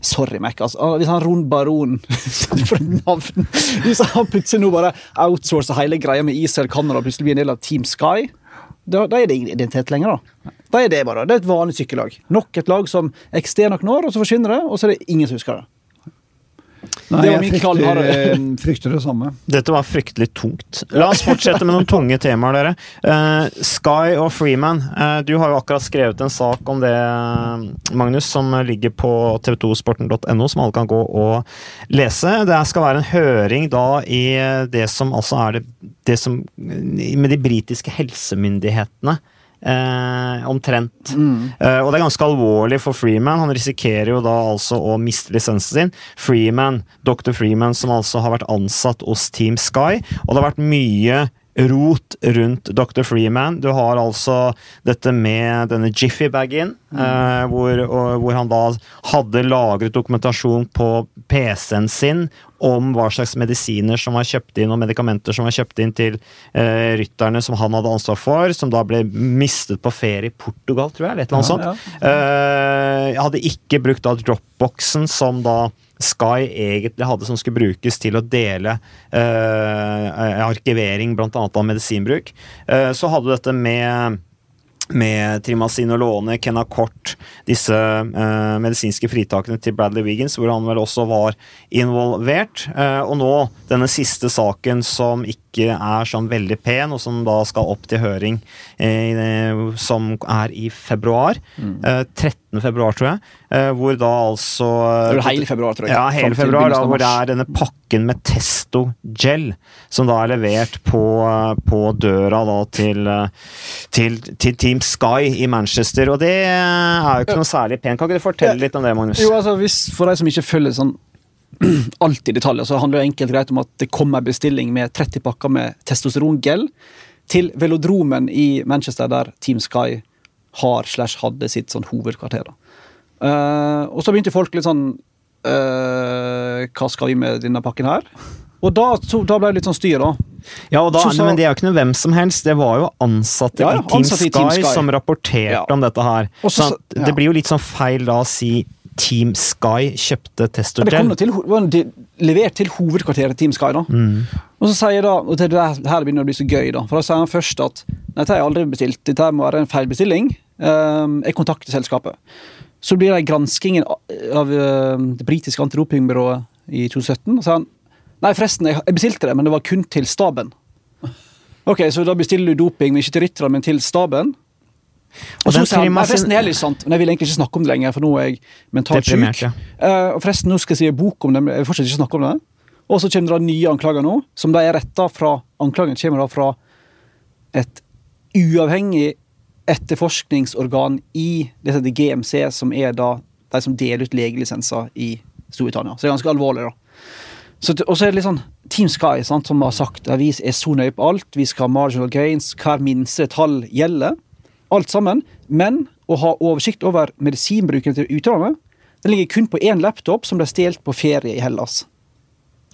Sorry, Mac. Altså. Ah, Hvis han Ron Baron for navn Hvis han plutselig nå bare outsourcer hele greia med Israel Canada og plutselig blir en del av Team Sky, da, da er det ingen identitet lenger. Da Da er det bare det er et vanlig sykkellag. Nok et lag som eksisterer noen år, og så forsvinner det, og så er det ingen som husker det. Nei, Det var jeg min frykter, eh, frykter det samme. Dette var fryktelig tungt. La oss fortsette med noen tunge temaer, dere. Uh, Sky og Freeman. Uh, du har jo akkurat skrevet en sak om det, Magnus, som ligger på tv2sporten.no, som alle kan gå og lese. Det skal være en høring da i det som altså er det, det som Med de britiske helsemyndighetene. Eh, omtrent. Eh, og det er ganske alvorlig for Freeman. Han risikerer jo da altså å miste lisensen sin. Freeman, Dr. Freeman, som altså har vært ansatt hos Team Sky. Og det har vært mye rot rundt Dr. Freeman. Du har altså dette med denne Jiffy-bagen, eh, hvor, og, hvor han da hadde lagret dokumentasjon på PC-en sin om hva slags medisiner som var kjøpt inn, og medikamenter som var kjøpt inn til uh, rytterne som han hadde ansvar for, som da ble mistet på ferie i Portugal, tror jeg, eller et eller annet Ja, sånt. Ja. Uh, hadde ikke brukt da dropboxen som da Sky egentlig hadde som skulle brukes til å dele arkivering bl.a. av medisinbruk. Så hadde du dette med med Låne, Kenacort, disse eh, medisinske fritakene til Bradley Wiggins, hvor han vel også var involvert. Eh, og nå denne siste saken som ikke ikke er sånn veldig pen, og som da skal opp til høring eh, som er i februar. Eh, 13. februar, tror jeg. Eh, hvor da altså Det er hele februar, tror jeg. Ja, hele februar, da, hvor det er denne pakken med Testo Gel, som da er levert på, på døra da til, eh, til, til Team Sky i Manchester. Og det er jo ikke noe særlig pent. Kan ikke du fortelle litt om det, Magnus? Jo, altså, hvis, For de som ikke følger sånn alt i detaljer, så handler det enkelt greit om at det kommer bestilling med 30 pakker med testosterongel til velodromen i Manchester, der Team Sky har slash hadde sitt sånn hovedkvarter. Eh, og så begynte folk litt sånn uh, Hva skal vi med denne pakken her? Og da, så, da ble det litt sånn styr, da. Ja, da, Så så, men det er jo ikke noe hvem som helst. Det var jo ansatte, Ja, ja, ansatte Sky i Team Sky. som rapporterte Ja. om dette her. Også, så- det blir jo litt sånn feil da å si Team Sky kjøpte Ja, det kom til, levert til hovedkvarteret Team Sky. da. Mm. Og så sier da, og det er det her begynner å bli så gøy, da. For da sier han først at dette har jeg aldri bestilt, dette må være en feilbestilling. Um, jeg kontakter selskapet. Så blir det granskingen av, av eh, det britiske antidopingbyrået i 2017. Og så sier han nei, forresten, jeg bestilte det, men det var kun til staben. Ok, Så da bestiller du doping, men ikke til rytterne, men til staben? Og så sier han forresten, det er litt sant, men jeg vil egentlig ikke snakke om det lenger, for nå er jeg mentalt syk. ja. Uh, og forresten, nå skal jeg si en bok om det, men jeg vil fortsatt ikke snakke om det. Og så kommer det nye anklager nå, som de er retta fra Anklagen kommer da fra et uavhengig etterforskningsorgan i det heter GMC, som er da de som deler ut legelisenser i Storbritannia. Så det er ganske alvorlig, da. Og så er det litt sånn Team Sky sant, som har sagt at vi er så nøye på alt. Vi skal ha marginal gains, hver minste tall gjelder. Alt sammen. Men å ha oversikt over medisinbruken til utøverne, den ligger kun på én laptop som ble stjålet på ferie i Hellas.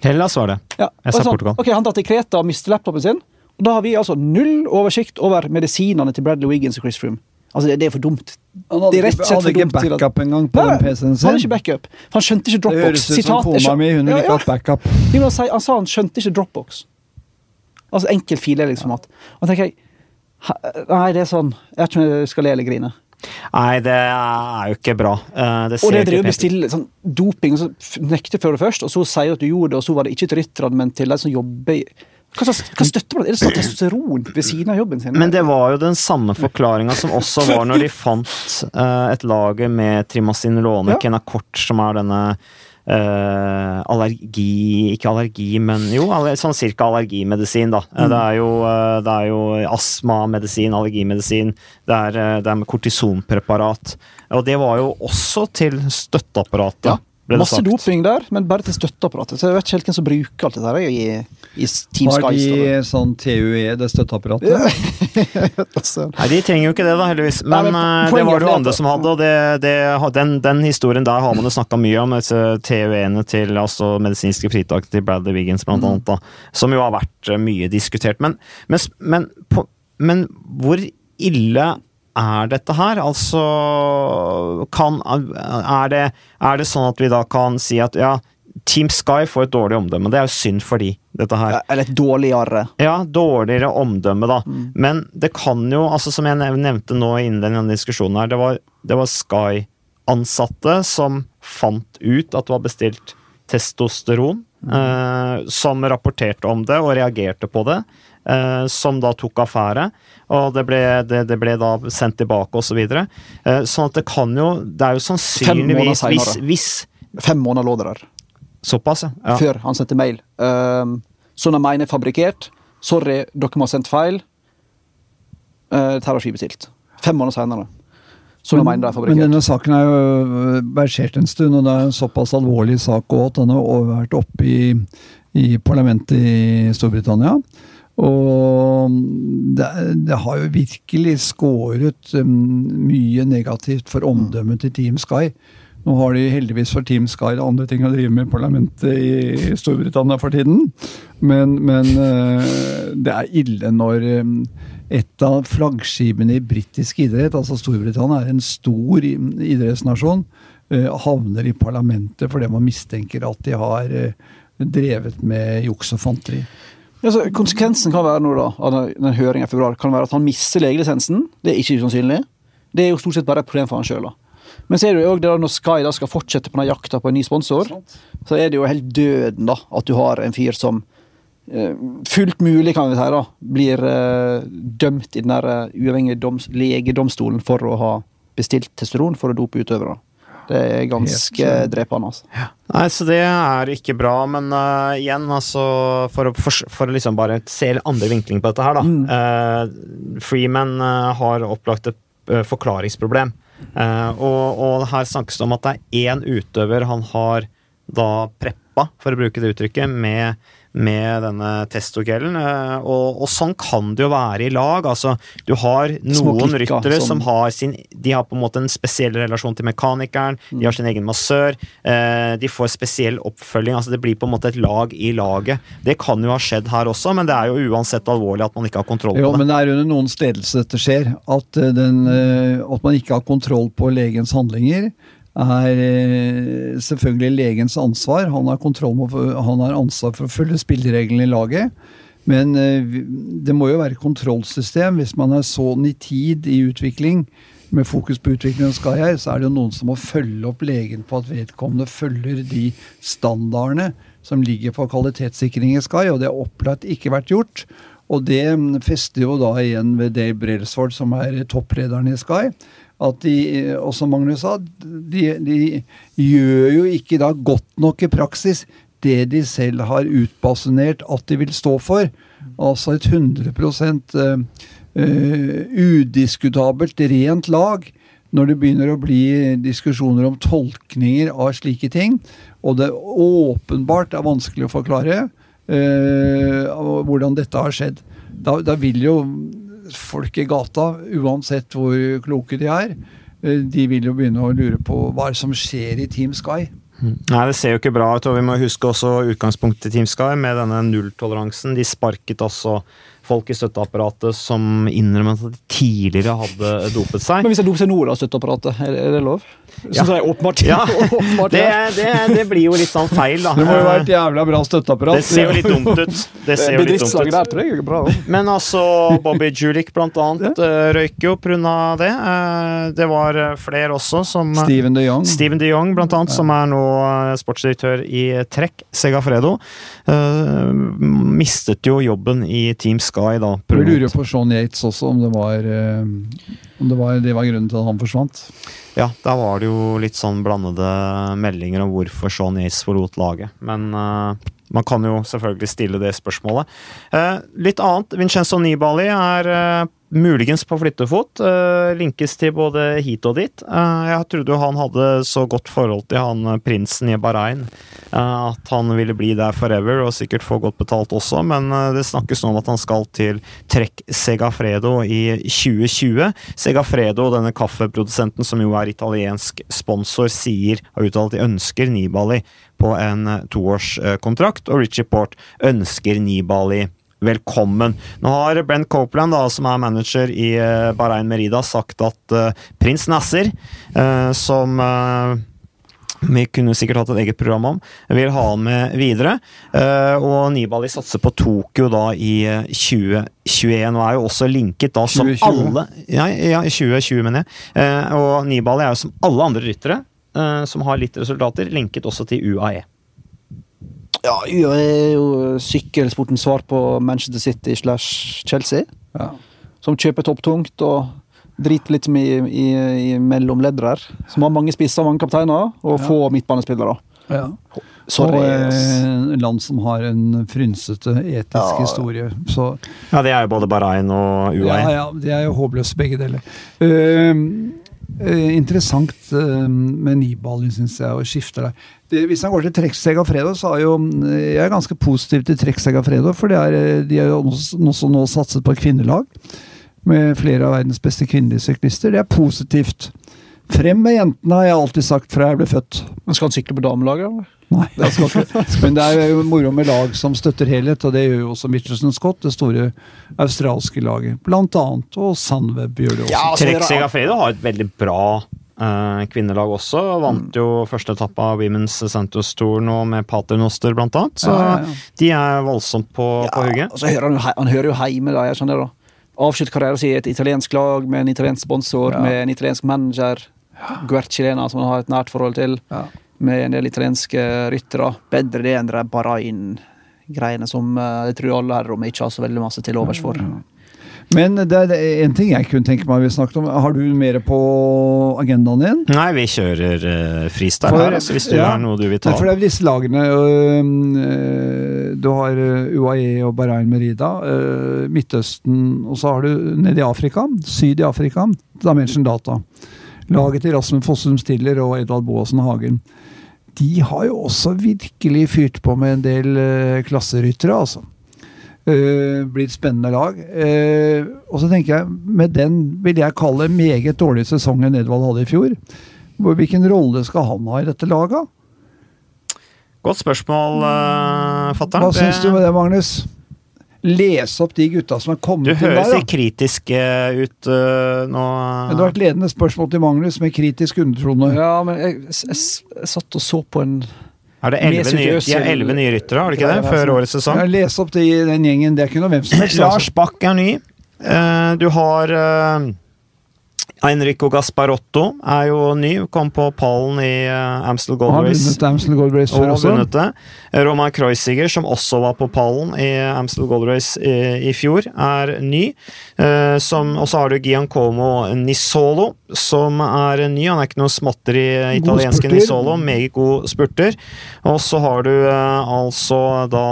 Hellas var det. Ja, Jeg sa sånn, Portugal. Ok, Han drar til Kreta og mister laptopen sin. Og Da har vi altså null oversikt over medisinene til Bradley Wiggins og Chris Froome. Altså, det, det er for dumt. Han hadde ikke, hadde for ikke backup engang på Nei, den PC-en sin. Han hadde ikke backup. For han skjønte ikke Dropbox. Det høres ut som Sitat, kona mi. Hun Ja, ville ikke ja. hatt backup. Han sa han skjønte ikke Dropbox. Altså enkel fileringsformat. Og tenker jeg Nei, det er sånn Jeg vet ikke om jeg skal le eller grine. Nei, det er jo ikke bra. Eh, Det ser Og det driver bestille sånn doping, og så nekter før det først, og så sier du at du gjorde det, og så var det ikke til rytterne, men til de som jobber i Hva, hva støtter man? Er det sånn testosteron ved siden av jobben sin? Men det var jo den samme forklaringa som også var når de fant uh, et lager med trimacinolone, Ja. Kenacort, som er denne allergi Ikke allergi, men jo, sånn cirka allergimedisin, da. Mm. Det er jo, eh, det er jo astmamedisin, allergimedisin, det er, eh, det er med kortisonpreparat. Og det var jo også til støtteapparatet. Ja. Ble det Masse sagt. doping der, men bare til støtteapparatet. Så jeg vet ikke helt hvem som bruker alt dette her i, i Team Har Sky. de det. sånn TUE, det støtteapparatet? Nei, de trenger jo ikke det, da, heldigvis. Nei, Men, men eh, det var det jo andre som hadde, og det, det, den, den historien der har man jo snakka mye om. Disse TUE-ene til altså medisinske fritak til Bradley Wiggins, blant Mm. annet, da, som jo har vært eh, mye diskutert. Men, men, men, på, men hvor ille er dette her? Altså kan, er, det, er det sånn at vi da kan si at ja, Team Sky får et dårlig omdømme? Det er jo synd for de, dette her. Eller et dårligere. Ja, dårligere omdømme, da. Mm. Men det kan jo, altså som jeg nevnte nå i denne diskusjonen her, det var, det var Sky-ansatte som fant ut at det var bestilt testosteron, Mm. eh, som rapporterte om det og reagerte på det. Eh, som da tok affære, og det ble, det, det ble da sendt tilbake osv. Så videre. eh, sånn at det kan jo Det er jo sannsynligvis hvis, hvis Fem måneder lå det der, Såpass, ja. ja. før han sendte mail. Um, som de mener er fabrikkert. Sorry, dere må ha sendt feil. Uh, Dette har vi bestilt. Fem måneder senere. Som men, mener det er Men denne saken er jo øh, versert en stund, og det er en såpass alvorlig sak òg at den har vært oppe i, i parlamentet i Storbritannia. Og det, det har jo virkelig skåret um, mye negativt for omdømmet til Team Sky. Nå har de heldigvis for Team Sky andre ting å drive med i parlamentet i Storbritannia for tiden. Men, men uh, det er ille når um, et av flaggskipene i britisk idrett, altså Storbritannia er en stor idrettsnasjon, uh, havner i parlamentet fordi man mistenker at de har uh, drevet med juks og fanteri. Altså, konsekvensen kan være noe da, av den, høringen i februar kan være at han mister legelisensen. Det er ikke usannsynlig. Det er jo stort sett bare et problem for han sjøl. Men så er det jo også det da, når Sky da skal fortsette på den jakta på en ny sponsor, så er det jo helt døden da, at du har en fyr som eh, fullt mulig, kan vi si, da, blir eh, dømt i den der eh, uavhengige doms legedomstolen for å ha bestilt testosteron for å dope utøvere. Det er ganske eh, drepende. altså. Nei, så det er ikke bra, men uh, igjen, altså For å, for, for liksom bare se andre vinkling på dette her, da. Eh, Freeman uh, har opplagt et forklaringsproblem. Og, og her snakkes det om at det er én utøver han har da preppa, for å bruke det uttrykket, med, med denne testogellen. Eh, og, og sånn kan det jo være i lag. Altså, du har noen ryttere som- som har sin De har på en måte en spesiell relasjon til mekanikeren, de har sin egen massør, eh, de får spesiell oppfølging. altså Det blir på en måte et lag i laget. Det kan jo ha skjedd her også, men det er jo uansett alvorlig at man ikke har kontroll Jo, på det. men det er under noens ledelse dette skjer. At, eh, den, eh, at man ikke har kontroll på legens handlinger, er eh, selvfølgelig legens ansvar. Han har, han har ansvar for å følge spillereglene i laget. Men eh, det må jo være kontrollsystem. Hvis man er så nitid i utvikling, med fokus på utvikling av Skyhigh, så er det jo noen som må følge opp legen på at vedkommende følger de standardene som ligger på kvalitetssikring i Sky, og det har opplagt ikke vært gjort. Og det mm, fester jo da igjen ved Dave Brelsford, som er topplederen i Sky. At de, og som Magnus sa, de, de gjør jo ikke da godt nok i praksis det de selv har utbasunert at de vil stå for. Altså et 100 eh, eh, udiskutabelt rent lag. Når det begynner å bli diskusjoner om tolkninger av slike ting, og det åpenbart er vanskelig å forklare eh, hvordan dette har skjedd, da, da vil jo folk i gata, uansett hvor kloke de er, eh, de vil jo begynne å lure på hva som skjer i Team Sky. Nei, det ser jo ikke bra ut, og vi må huske også utgangspunktet til Team Sky med denne nulltoleransen. De sparket også folk i støtteapparatet som innrømmet at de tidligere hadde dopet seg. Men hvis jeg doper seg nå, da, støtteapparatet, er, det lov? Ja. Så det er åpenbart. Ja, åpenbart det, det, det blir jo litt sånn feil, da. Det må jo være et jævla bra støtteapparat. Det ser jo litt dumt ut. Det ser jo litt dumt ut. der tror jeg bra. Men altså, Bobby Julik blant annet røyk røyker jo pga. det. Eh, Det var eh, flere også som Steven de Jong. Steven de Jong, blant annet, som er nå eh, sportsdirektør i Trekk, Segafredo, eh, mistet jo jobben i Team Sky da. Vi lurer jo på Sean Yates også, om det var, eh, om det var, det var grunnen til at han forsvant. Ja, der var det jo litt sånn blandede meldinger om hvorfor Sean Yates forlot laget. Men eh, man kan jo selvfølgelig stille det spørsmålet. Eh, litt annet. Vincenzo Nibali er eh, muligens på flyttefot. eh, linkes til både hit og dit. Eh, jeg trodde jo han hadde så godt forhold til han eh, prinsen i Bahrain at han ville bli der forever og sikkert få godt betalt også, men det snakkes nå om at han skal til Trekk Segafredo i 2020. Segafredo, denne kaffeprodusenten som jo er italiensk sponsor, sier har uttalt at de ønsker Nibali på en toårskontrakt, og Richie Port ønsker Nibali velkommen. Nå har Brent Copeland, da, som er manager i eh, Bahrain Merida, sagt at uh, prins Nasser, uh, som uh, vi kunne sikkert hatt et eget program om. Vil ha han med videre. Og Nibali satser på Tokyo da i eh, 2021, og er jo også linket da som 2020. alle Ja, ja 2020, mener jeg. Og Nibali er jo som alle andre ryttere som har litt resultater, linket også til. UAE. Ja, UA er jo sykkelsportens svar på Manchester City slash Chelsea. Ja. Som kjøper topptungt og driter litt i, i, i mellomleddet der. Som har mange spisser, mange kapteiner, og få midtbanespillere. Ja. Sorry. og eh, land som har en frynsete etisk Ja. historie. Så Ja, det er jo både Bahrain og UAE. ja, ja, de er jo håpløse begge deler. Eh, interessant uh, med Nibali, syns jeg, og skifter der. Hvis han går til trekksegg av fredag, så er jo eh, jeg er ganske positiv til trekksegg av fredag. for er, eh, de har jo også, nå satset på kvinnelag. Med flere av verdens beste kvinnelige syklister. Det er positivt. Frem med jentene, har jeg alltid sagt fra jeg ble født. Men skal han sykle på damelaget? eller? Nei, Det skal ikke. Men det er jo moro med lag som støtter helhet, og det gjør jo også Mitchelson Scott, det store australske laget. Blant annet, og Sandweb gjør det også. Ja, altså, Trek Segafredo har et veldig bra eh, kvinnelag også. Vant jo første etappe av Women's Santos Tour nå med Pater Noster, blant annet. Så Ja, ja, ja. de er voldsomt på, på hugget. Altså, hører han, han hører jo hjemme der. Jeg skjønner det, da. Avslutt karrieren sin i et italiensk lag med en italiensk sponsor, Ja. med en italiensk manager. Guercilena, som han har et nært forhold til. Ja. Med en del italienske ryttere. Bedre det enn det der Bahrain greiene som eh, jeg tror alle her i rommet ikke har så veldig masse til overs for. Men det er det er en ting jeg kunne tenke meg vi snakket om. Har du mer på agendaen din? Nei, vi kjører uh, freestyle For- her, altså, hvis du ja. har noe du vil ta. for det er disse lagene øh, øh, Du har UAE og Bahrain Merida, øh, Midtøsten, og så har du nede i Afrika, syd i Afrika, Dimension Data. Laget til Rasmus Fossum Stiller og Edvald Boasen Hagen. De har jo også virkelig fyrt på med en del øh, klasseryttere, altså. Uh, blir et spennende lag. Uh, og så tenker jeg, med den vil jeg kalle meget dårlig sesongen Edvald hadde i fjor. Hvilken rolle skal han ha i dette laget? Godt spørsmål, uh, fatter'n. Hva syns du med det, Magnus? Lese opp de gutta som er kommet Du inn høres der. litt Da. kritisk eh, ut uh, nå. Men Det har vært ledende spørsmål til Magnus med kritisk undertone. Ja, men jeg, jeg, jeg, satt og så på en Er det elleve nye, de elleve nye ryttere, har de ikke det? det Før sånn. årets sesong? Ja, Les opp de, den gjengen. Det er ikke noe hvem som helst. Lars. Bakk er ny. Eh, du har uh, Enrico Gasparotto er jo ny. Kom på pallen i uh, Amstel Gold Han har Race. vunnet Amstel Gold Race Og før også. vunnet det. Roman Kreuziger, som også var på pallen i Amstel Gold Race i, i fjor, er ny. Uh, Og så har du Giancomo Nisolo, som er ny. Han er ikke noe småtteri italienske. Nisolo, meget god spurter. Og så har du uh, altså da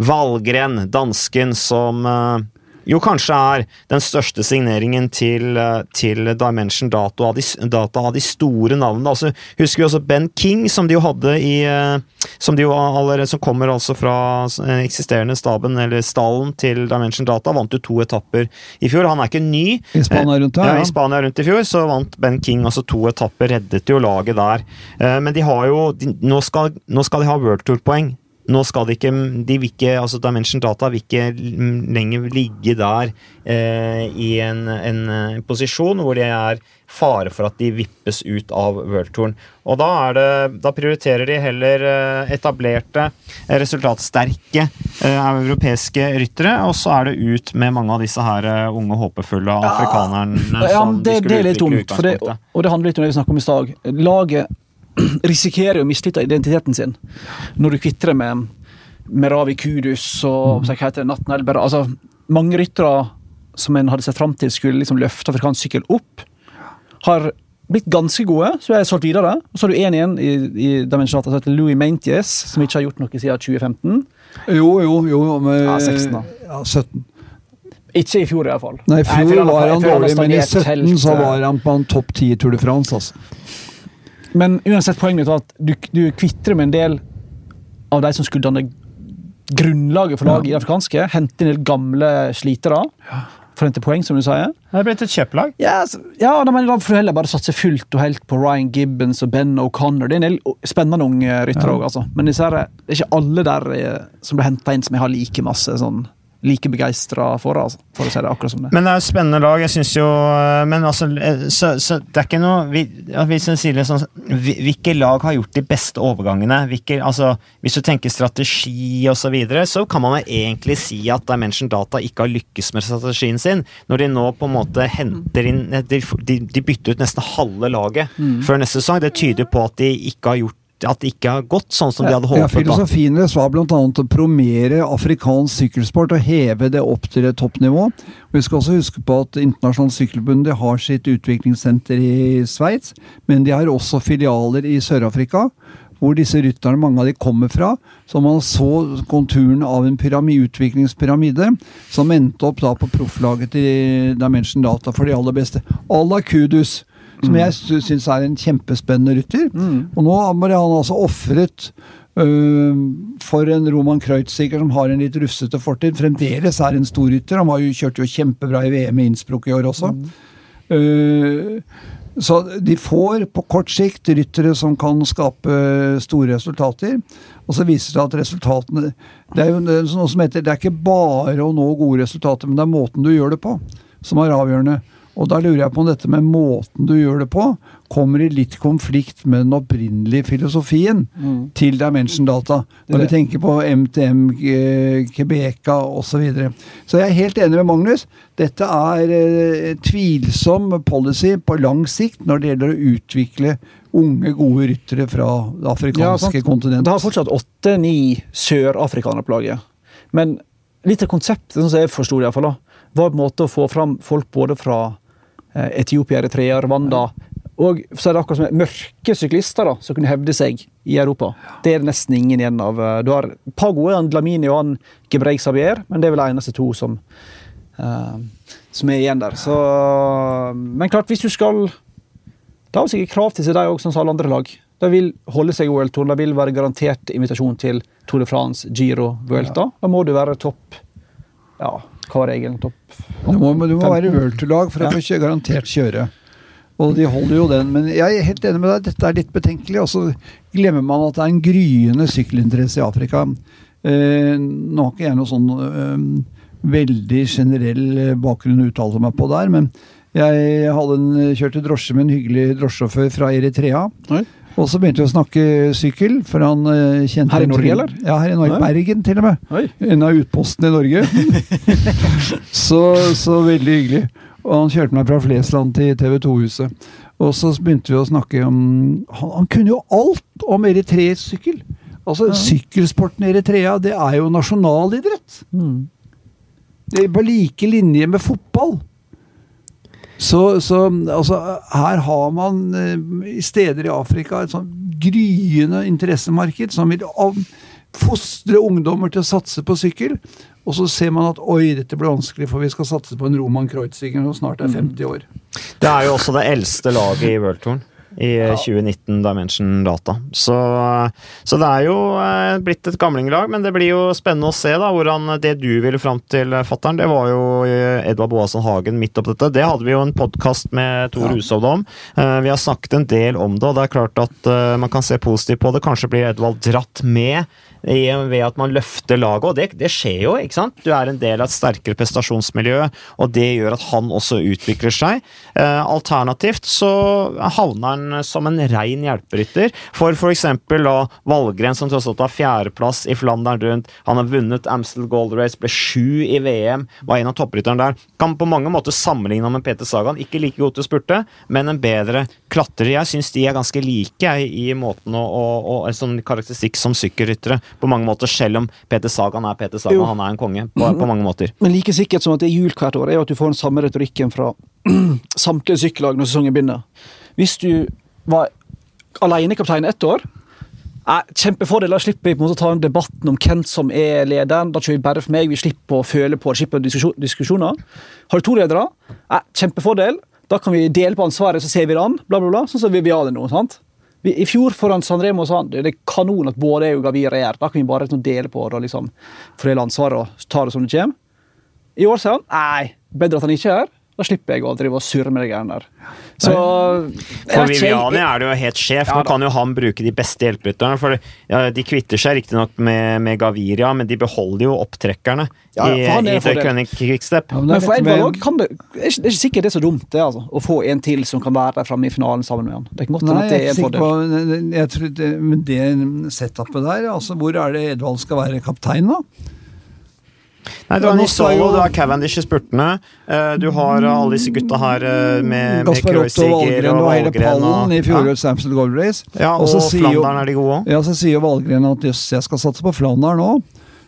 Valgren, dansken, som eh, jo kanskje er den største signeringen til, eh, til Dimension Data av de, data av de store navnene. Altså, husker vi også Ben King, som de jo hadde i eh, Som de jo allerede som kommer altså fra eh, eksisterende staben, eller stallen, til Dimension Data. Vant jo to etapper i fjor. Han er ikke ny. I Spania rundt Ja, I. Spania rundt i fjor så vant Ben King altså to etapper, reddet jo laget der. Men de har jo de, nå, skal, nå skal de ha World Tour-poeng. Nå skal de ikke, de vil ikke altså Dimension Data vil ikke lenger ligge der eh, i en, en eh, posisjon hvor det er fare for at de vippes ut av worldtouren. Og da, er det, da prioriterer de heller eh, etablerte, eh, resultatsterke eh, europeiske ryttere, og så er det ut med mange av disse her unge, håpefulle afrikanerne Ja, som men de det, er litt dumt, for det, og det handler litt om det vi snakket om i stad. Laget risikerer å miste identiteten sin når du kvitter med, med Ravi Kudus og hva heter det, Natten Elber. Altså, mange ryttere som en hadde sett fram til skulle liksom løfte afrikansk sykkel opp, har blitt ganske gode, så jeg solgt videre. Og så har du en igjen i, i Dimensjonata som heter Louis Mainties, som ikke har gjort noe siden 2015. Jo, jo, jo. Med, Ja, 16 da. Ja, 17. Ikke i fjor, i hvert fall. Nei, i fjor var han dårlig, men i 17 helt, så eh, var han på en topp 10 i Tour de France, altså. Men uansett, poenget mitt var at du, du kvitter med en del av de som skulle danne grunnlaget for laget i det afrikanske. Hente inn en del gamle slitere Ja. å poeng, som du sier. Det er blitt et kjøpelag. Ja, ja da, men da får du heller bare satse fullt og helt på Ryan Gibbons og Ben O'Connor. Det er en del spennende unge ryttere òg, altså. Men det er ikke alle der eh, som blir henta inn som jeg har like masse sånn like begeistra for, altså, for å si det akkurat som det. Men det er et spennende lag. Jeg synes jo eh, Men altså, eh, så, så det er ikke noe vi, ja, Hvis en sier det sånn Hvilke lag har gjort de beste overgangene? Hvilke, altså, hvis du tenker strategi osv., så, videre, så kan man jo egentlig si at Dimension Data ikke har lykkes med strategien sin. Når de nå på en måte henter inn De, de, bytter ut nesten halve laget før neste sesong. Det tyder på at de ikke har gjort at det ikke har gått sånn som de hadde håpet. Ja, filosofien deres var bl.a. å promere afrikansk sykkelsport og heve det opp til et toppnivå. Vi skal også huske på at Internasjonalt Sykkelbund har sitt utviklingssenter i Sveits, men de har også filialer i Sør-Afrika. Hvor disse rytterne, mange av de kommer fra. Så man så konturen av en pyramide, utviklingspyramide som endte opp da på profflaget til Dimension Data for de aller beste. À la Kudus, som jeg sy- syns er en kjempespennende rytter. Og nå ble han altså ofret øh, for en Roman Kreutziger som har en litt rufsete fortid. Fremdeles er en stor rytter. Han har jo, kjørt jo kjempebra i VM i Innsbruck i år også. Øh, så de får på kort sikt ryttere som kan skape store resultater. Og så viser det at resultatene Det er jo noe som heter Det er ikke bare å nå gode resultater, men det er måten du gjør det på som er avgjørende. Og da lurer jeg på om dette med måten du gjør det på, kommer i litt konflikt med den opprinnelige filosofien til Dimension Data. Når vi tenker på MTM, eh, Quebeca osv. Så, videre. så jeg er helt enig med Magnus. Dette er eh, tvilsom policy på lang sikt når det gjelder å utvikle unge, gode ryttere fra det afrikanske ja, kontinentet. Det har fortsatt åtte-ni sørafrikanere på laget. Men litt av konseptet, sånn som jeg forsto det, i hvert fall, da, var på en måte å få fram folk både fra eh, Etiopia, Eritrea, Rwanda og så er det akkurat som mørke syklister da, som kunne hevde seg i Europa. Det er det nesten ingen igjen av. eh, Du har et par gode, han Dlamini og han Gebreig Sabier, men det er vel de eneste to som, uh, som er igjen der. Så, men klart, hvis du skal det har sikkert krav til seg, de òg, som alle andre lag. De vil holde seg i OL-touren, de vil være garantert invitasjon til Tour de France, Giro, Vuelta. Da må du være topp Ja, hva var regelen? Topp Du må, du må være 15. World Tour-lag for å få kjø- garantert kjøre. Og de holder jo den. Men jeg er helt enig med deg, dette er litt betenkelig. Og så glemmer man at det er en gryende sykkelinteresse i Afrika. Eh, nå har ikke jeg noe sånn eh, veldig generell eh, bakgrunn å uttale meg på der, men jeg hadde en, kjørte drosje med en hyggelig drosjesjåfør fra Eritrea. Oi. Og så begynte vi å snakke sykkel, for han eh, kjente Her i Norge, eller? Ja, her i Norge. Oi. Bergen, til og med. Oi. En av utpostene i Norge. så, så veldig hyggelig. Og han kjørte meg fra Flesland til TV 2-huset. Og så begynte vi å snakke om Han, han kunne jo alt om eritreisk sykkel! Altså, Sykkelsporten i Eritrea, det er jo nasjonalidrett. Mm. Det er på like linje med fotball. Så, så altså, her har man eh, i steder i Afrika et sånn gryende interessemarked som vil fostre ungdommer til å satse på sykkel. Og så ser man at oi, dette blir vanskelig, for vi skal satse på en Roman Kreuziger som snart er 50 år. Det er jo også det eldste laget i Worldtouren. I ja. 2019 Dimension Data. Så, så det er jo eh, blitt et gamlinglag, men det blir jo spennende å se da, hvordan det du ville fram til, eh, fattern, det var jo eh, Edvard Boasson Hagen midt oppi dette. Det hadde vi jo en podkast med Tor Hushovd om. Eh, Vi har snakket en del om det, og det er klart at eh, man kan se positivt på det. Kanskje blir Edvald dratt med ved at man løfter laget, og det, det skjer jo, ikke sant? Du er en del av et sterkere prestasjonsmiljø, og det gjør at han også utvikler seg. Eh, alternativt så havner han som en rein hjelperytter for f.eks. Valgren, som tross alt har fjerdeplass i Flandern rundt. Han har vunnet Amstel Gold Race, ble sju i VM, var en av topprytterne der. Kan på mange måter sammenligne ham med Peter Sagan. Ikke like god til å spurte, men en bedre klatrer. Jeg syns de er ganske like i måten å, å, å en sånn karakteristikk som sykkelryttere, på mange måter, selv om Peter Sagan er Peter Sagan, Jo. han er en konge, på, på mange måter. Men like sikkert som at det er jul hvert år, er jo at du får den samme retorikken fra samtlige sykkellag når sesongen begynner. Hvis du var alenekaptein ett år Kjempefordel. Da slipper vi på en måte å ta en debatten om hvem som er lederen. Da kjører vi bare for meg. Vi slipper å føle på det, slipper diskusjoner. Har du to ledere? Kjempefordel. Da kan vi dele på ansvaret, så ser vi det an. Bla, bla, bla. Sånn som vi vil ha det nå. sant? Vi, I fjor foran San Remo sa han det er kanon at både jeg og Gavir er her. Da kan vi bare liksom dele på det og liksom fordele ansvaret og ta det som det kommer. I år sier han nei, bedre at han ikke er her. Da slipper jeg å drive og surre med de greiene der. Så For ikke, Viviani er det jo helt sjef. Ja Nå kan jo han bruke de beste hjelperytterne. For ja, de kvitter seg riktignok med, med Gaviria, men de beholder jo opptrekkerne Ja, ja, i, for han er i. The Quickstep. Ja, men Men er for Edvard òg kan det Det er ikke det er ikke sikkert det er så dumt det altså, å få en til som kan være der framme i finalen sammen med han. Det kan godt hende Nei, at det er er en fordel. på jeg tror det, Men det setupet der, altså hvor er det Edvald skal være kaptein, da? Nei, du har Nisolo, du har Cavendish i spurtene. eh, Du har alle disse gutta her eh, med, Gasparotto og Valgren og og hele pallen i fjorårets ja. Amstel Gold Race. Ja, og, Flandern er de gode òg. Ja, så sier jo Valgren at jøss, jeg skal satse på Flandern nå.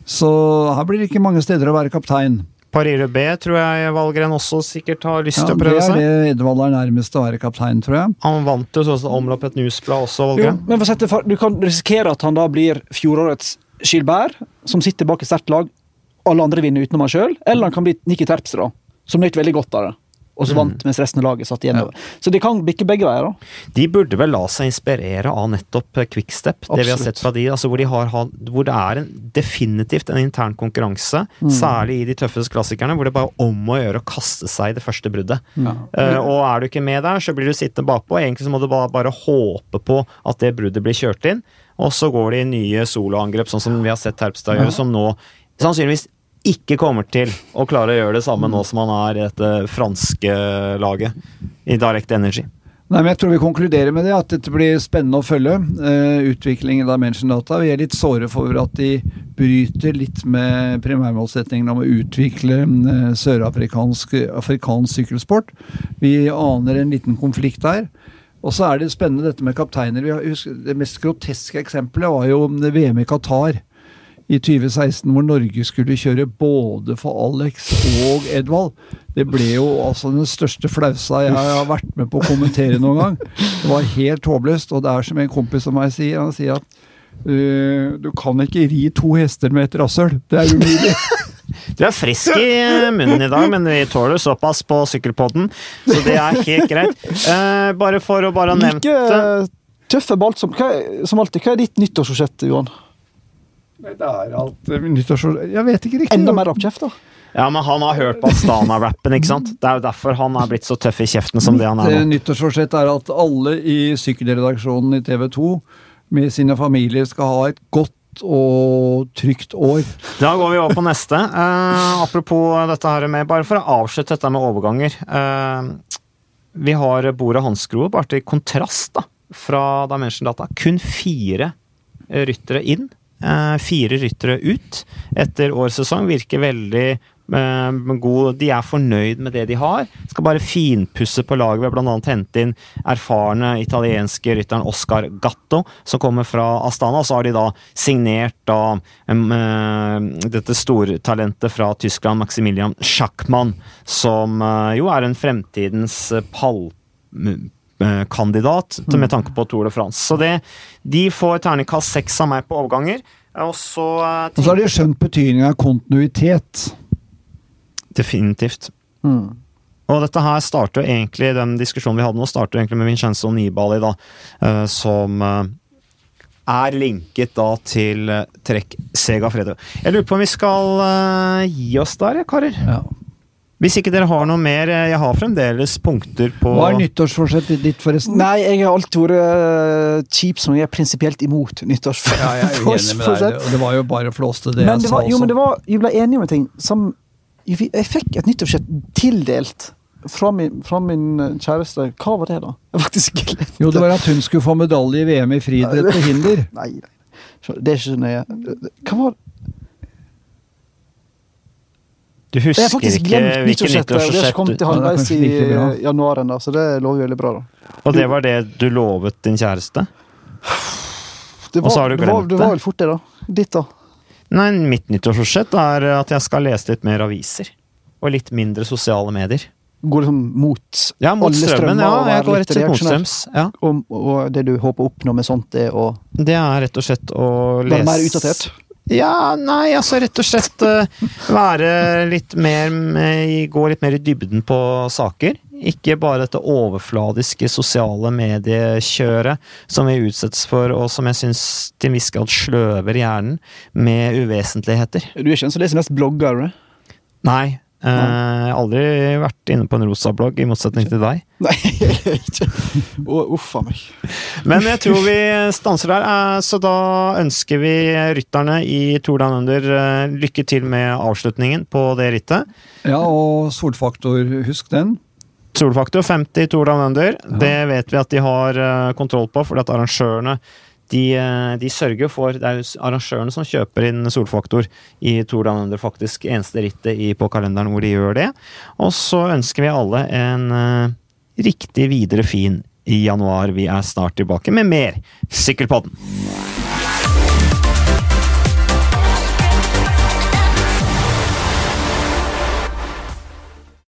Så her blir det ikke mange steder å være kaptein. Parire B tror jeg Valgren også sikkert har lyst Ja, til å prøve seg seg. det Edvald er nærmest å være kaptein, tror jeg. Han vant jo sånn omlopp et newsblad også, Jo, men for å sette, du kan risikere at han da blir fjorårets Gilbert, som sitter bak et sterkt lag. Alle andre vinner utenom han sjøl. Eller han kan bli Nikki Terpstra, da, som nøt veldig godt av det. Og så vant mens resten av laget satt igjen. Så det kan bikke begge veier. da. De burde vel la seg inspirere av nettopp Quickstep, Quickstep, det vi har sett fra de, altså hvor, de har, hvor det er en, definitivt en intern konkurranse, særlig i de tøffeste klassikerne, hvor det bare er om å gjøre å kaste seg i det første bruddet. Eh, og er du ikke med der, så blir du sittende bakpå. Egentlig så må du bare, bare håpe på at det bruddet blir kjørt inn, og så går det i nye soloangrep, sånn som vi har sett Terpstad gjøre, som nå sannsynligvis ikke kommer til å klare å gjøre det samme nå som han er i dette franske laget, i Direct Energy. Nei, men Jeg tror vi konkluderer med det, at dette blir spennende å følge. Uh, utviklingen av Mention Data. Vi er litt såre for at de bryter litt med primærmålsetningen om å utvikle uh, sørafrikansk afrikansk sykkelsport. Vi aner en liten konflikt der. Og så er det spennende dette med kapteiner. Husker, det mest groteske eksempelet var jo VM i Qatar i 2016, hvor Norge skulle kjøre både for Alex og Edvald. Det ble jo altså den største flausa jeg har vært med på å kommentere noen gang. Det var helt håpløst, og det er som en kompis av meg sier. Han sier at uh, du kan ikke ri to hester med et rasshøl. Det er umulig. Du er frisk i eh, munnen i dag, men vi tåler såpass på sykkelpodden, så det er helt greit. Uh, bare for å bare ha nevnt Like det. tøffe balt som, hva, som alltid. Hva er ditt nyttårsforsett, Johan? Det er alt øh, nyttårsår... Jeg vet ikke riktig. Enda mer oppkjeft, da? Ja, men han har hørt på Astana-rappen, ikke sant? Det er jo derfor han er blitt så tøff i kjeften som det han er eh, nå. nyttårsforsett er at alle i sykkelredaksjonen i TV 2 med sine familier skal ha et godt og trygt år. Da går vi over på neste. Uh, apropos dette her med Bare for å avslutte dette med overganger. Uh, vi har Bore hanskroe, bare til kontrast da, fra Dimension Data. Kun fire eh, ryttere inn. Eh, fire ryttere ut etter årssesong. Virker veldig eh, god. De er fornøyd med det de har. Skal bare finpusse på laget ved bl.a. hente inn erfarne italienske rytteren Oscar Gatto, som kommer fra Astana. Og så har de da signert da eh, dette stortalentet fra Tyskland, Maximilian Schackmann, som jo er en fremtidens pall eh, kandidat med tanke på Tour de France. Så det, de får terningkast seks av meg på overganger. Og så eh, Og så har de skjønt betydningen av kontinuitet. Definitivt. Mm. Og dette her starter jo egentlig, den diskusjonen vi hadde nå, starter egentlig med Vincenzo Nibali, da, eh, som eh, er linket da til trekk Sega Fredo. Jeg lurer på om vi skal eh, gi oss der, karer? Ja. Hvis ikke dere har noe mer, eh, jeg har fremdeles punkter på Hva er nyttårsforsettet ditt, forresten? Nei, jeg har alltid vært uh, kjip som jeg er prinsipielt imot nyttårsforsett. Ja, jeg er uenig med deg. Det- Det var jo bare flåste, det Men jeg det sa også. jo, men det var, jeg ble enig om en ting. Som, jeg, fikk et nyttårsforsett tildelt fra min, fra min eh, kjæreste. Hva var det, da? Jeg faktisk glemte. Jo, det var at hun skulle få medalje i VM i friidrett på hinder. Nei, nei. Det er ikke så nøye. Hva var Du husker ikke glemt hvilket nyttårsforsettet. og Det ikke kommet til nyttårsforsett halvveis i januar ennå, så det lover veldig bra. da. Og det var det du lovet din kjæreste? Det Og så har du det var, glemt det var vel fort det, da. Ditt, da. Nei, mitt nyttårsforsett er at jeg skal lese litt mer aviser. Og litt mindre sosiale medier. Går liksom mot Ja, mot alle strømmen. Ja, jeg går rett og slett motstrøms. Ja. Og, og det du håper å oppnå med sånt, det er å Det er rett og slett å lese være mer utdatert. Ja, nei, altså rett og slett uh, være litt mer Gå litt mer i dybden på saker. Ikke bare dette overfladiske sosiale mediekjøret som vi utsettes for, og som jeg syns til en viss grad sløver hjernen med uvesentligheter. Du er ikke en som leser mest blogger? Nei. Eh, Jeg har aldri vært inne på en rosa-blogg, i motsetning til deg. Nei, ikke. Oh, Uff a meg. Men jeg tror vi stanser der, eh, så da ønsker vi rytterne i Tour Down Under eh, lykke til med avslutningen på det rittet. Ja, og solfaktor, husk den. Solfaktor 50 Tour Down Under, det vet vi at de har eh, kontroll på, fordi at arrangørene de, eh, de sørger for Det er jo arrangørene som kjøper inn solfaktor i Tour de Under, faktisk eneste rittet i, på kalenderen hvor de gjør det. Og så ønsker vi alle en uh, riktig videre fin i januar. Vi er snart tilbake med mer Sykkelpodden.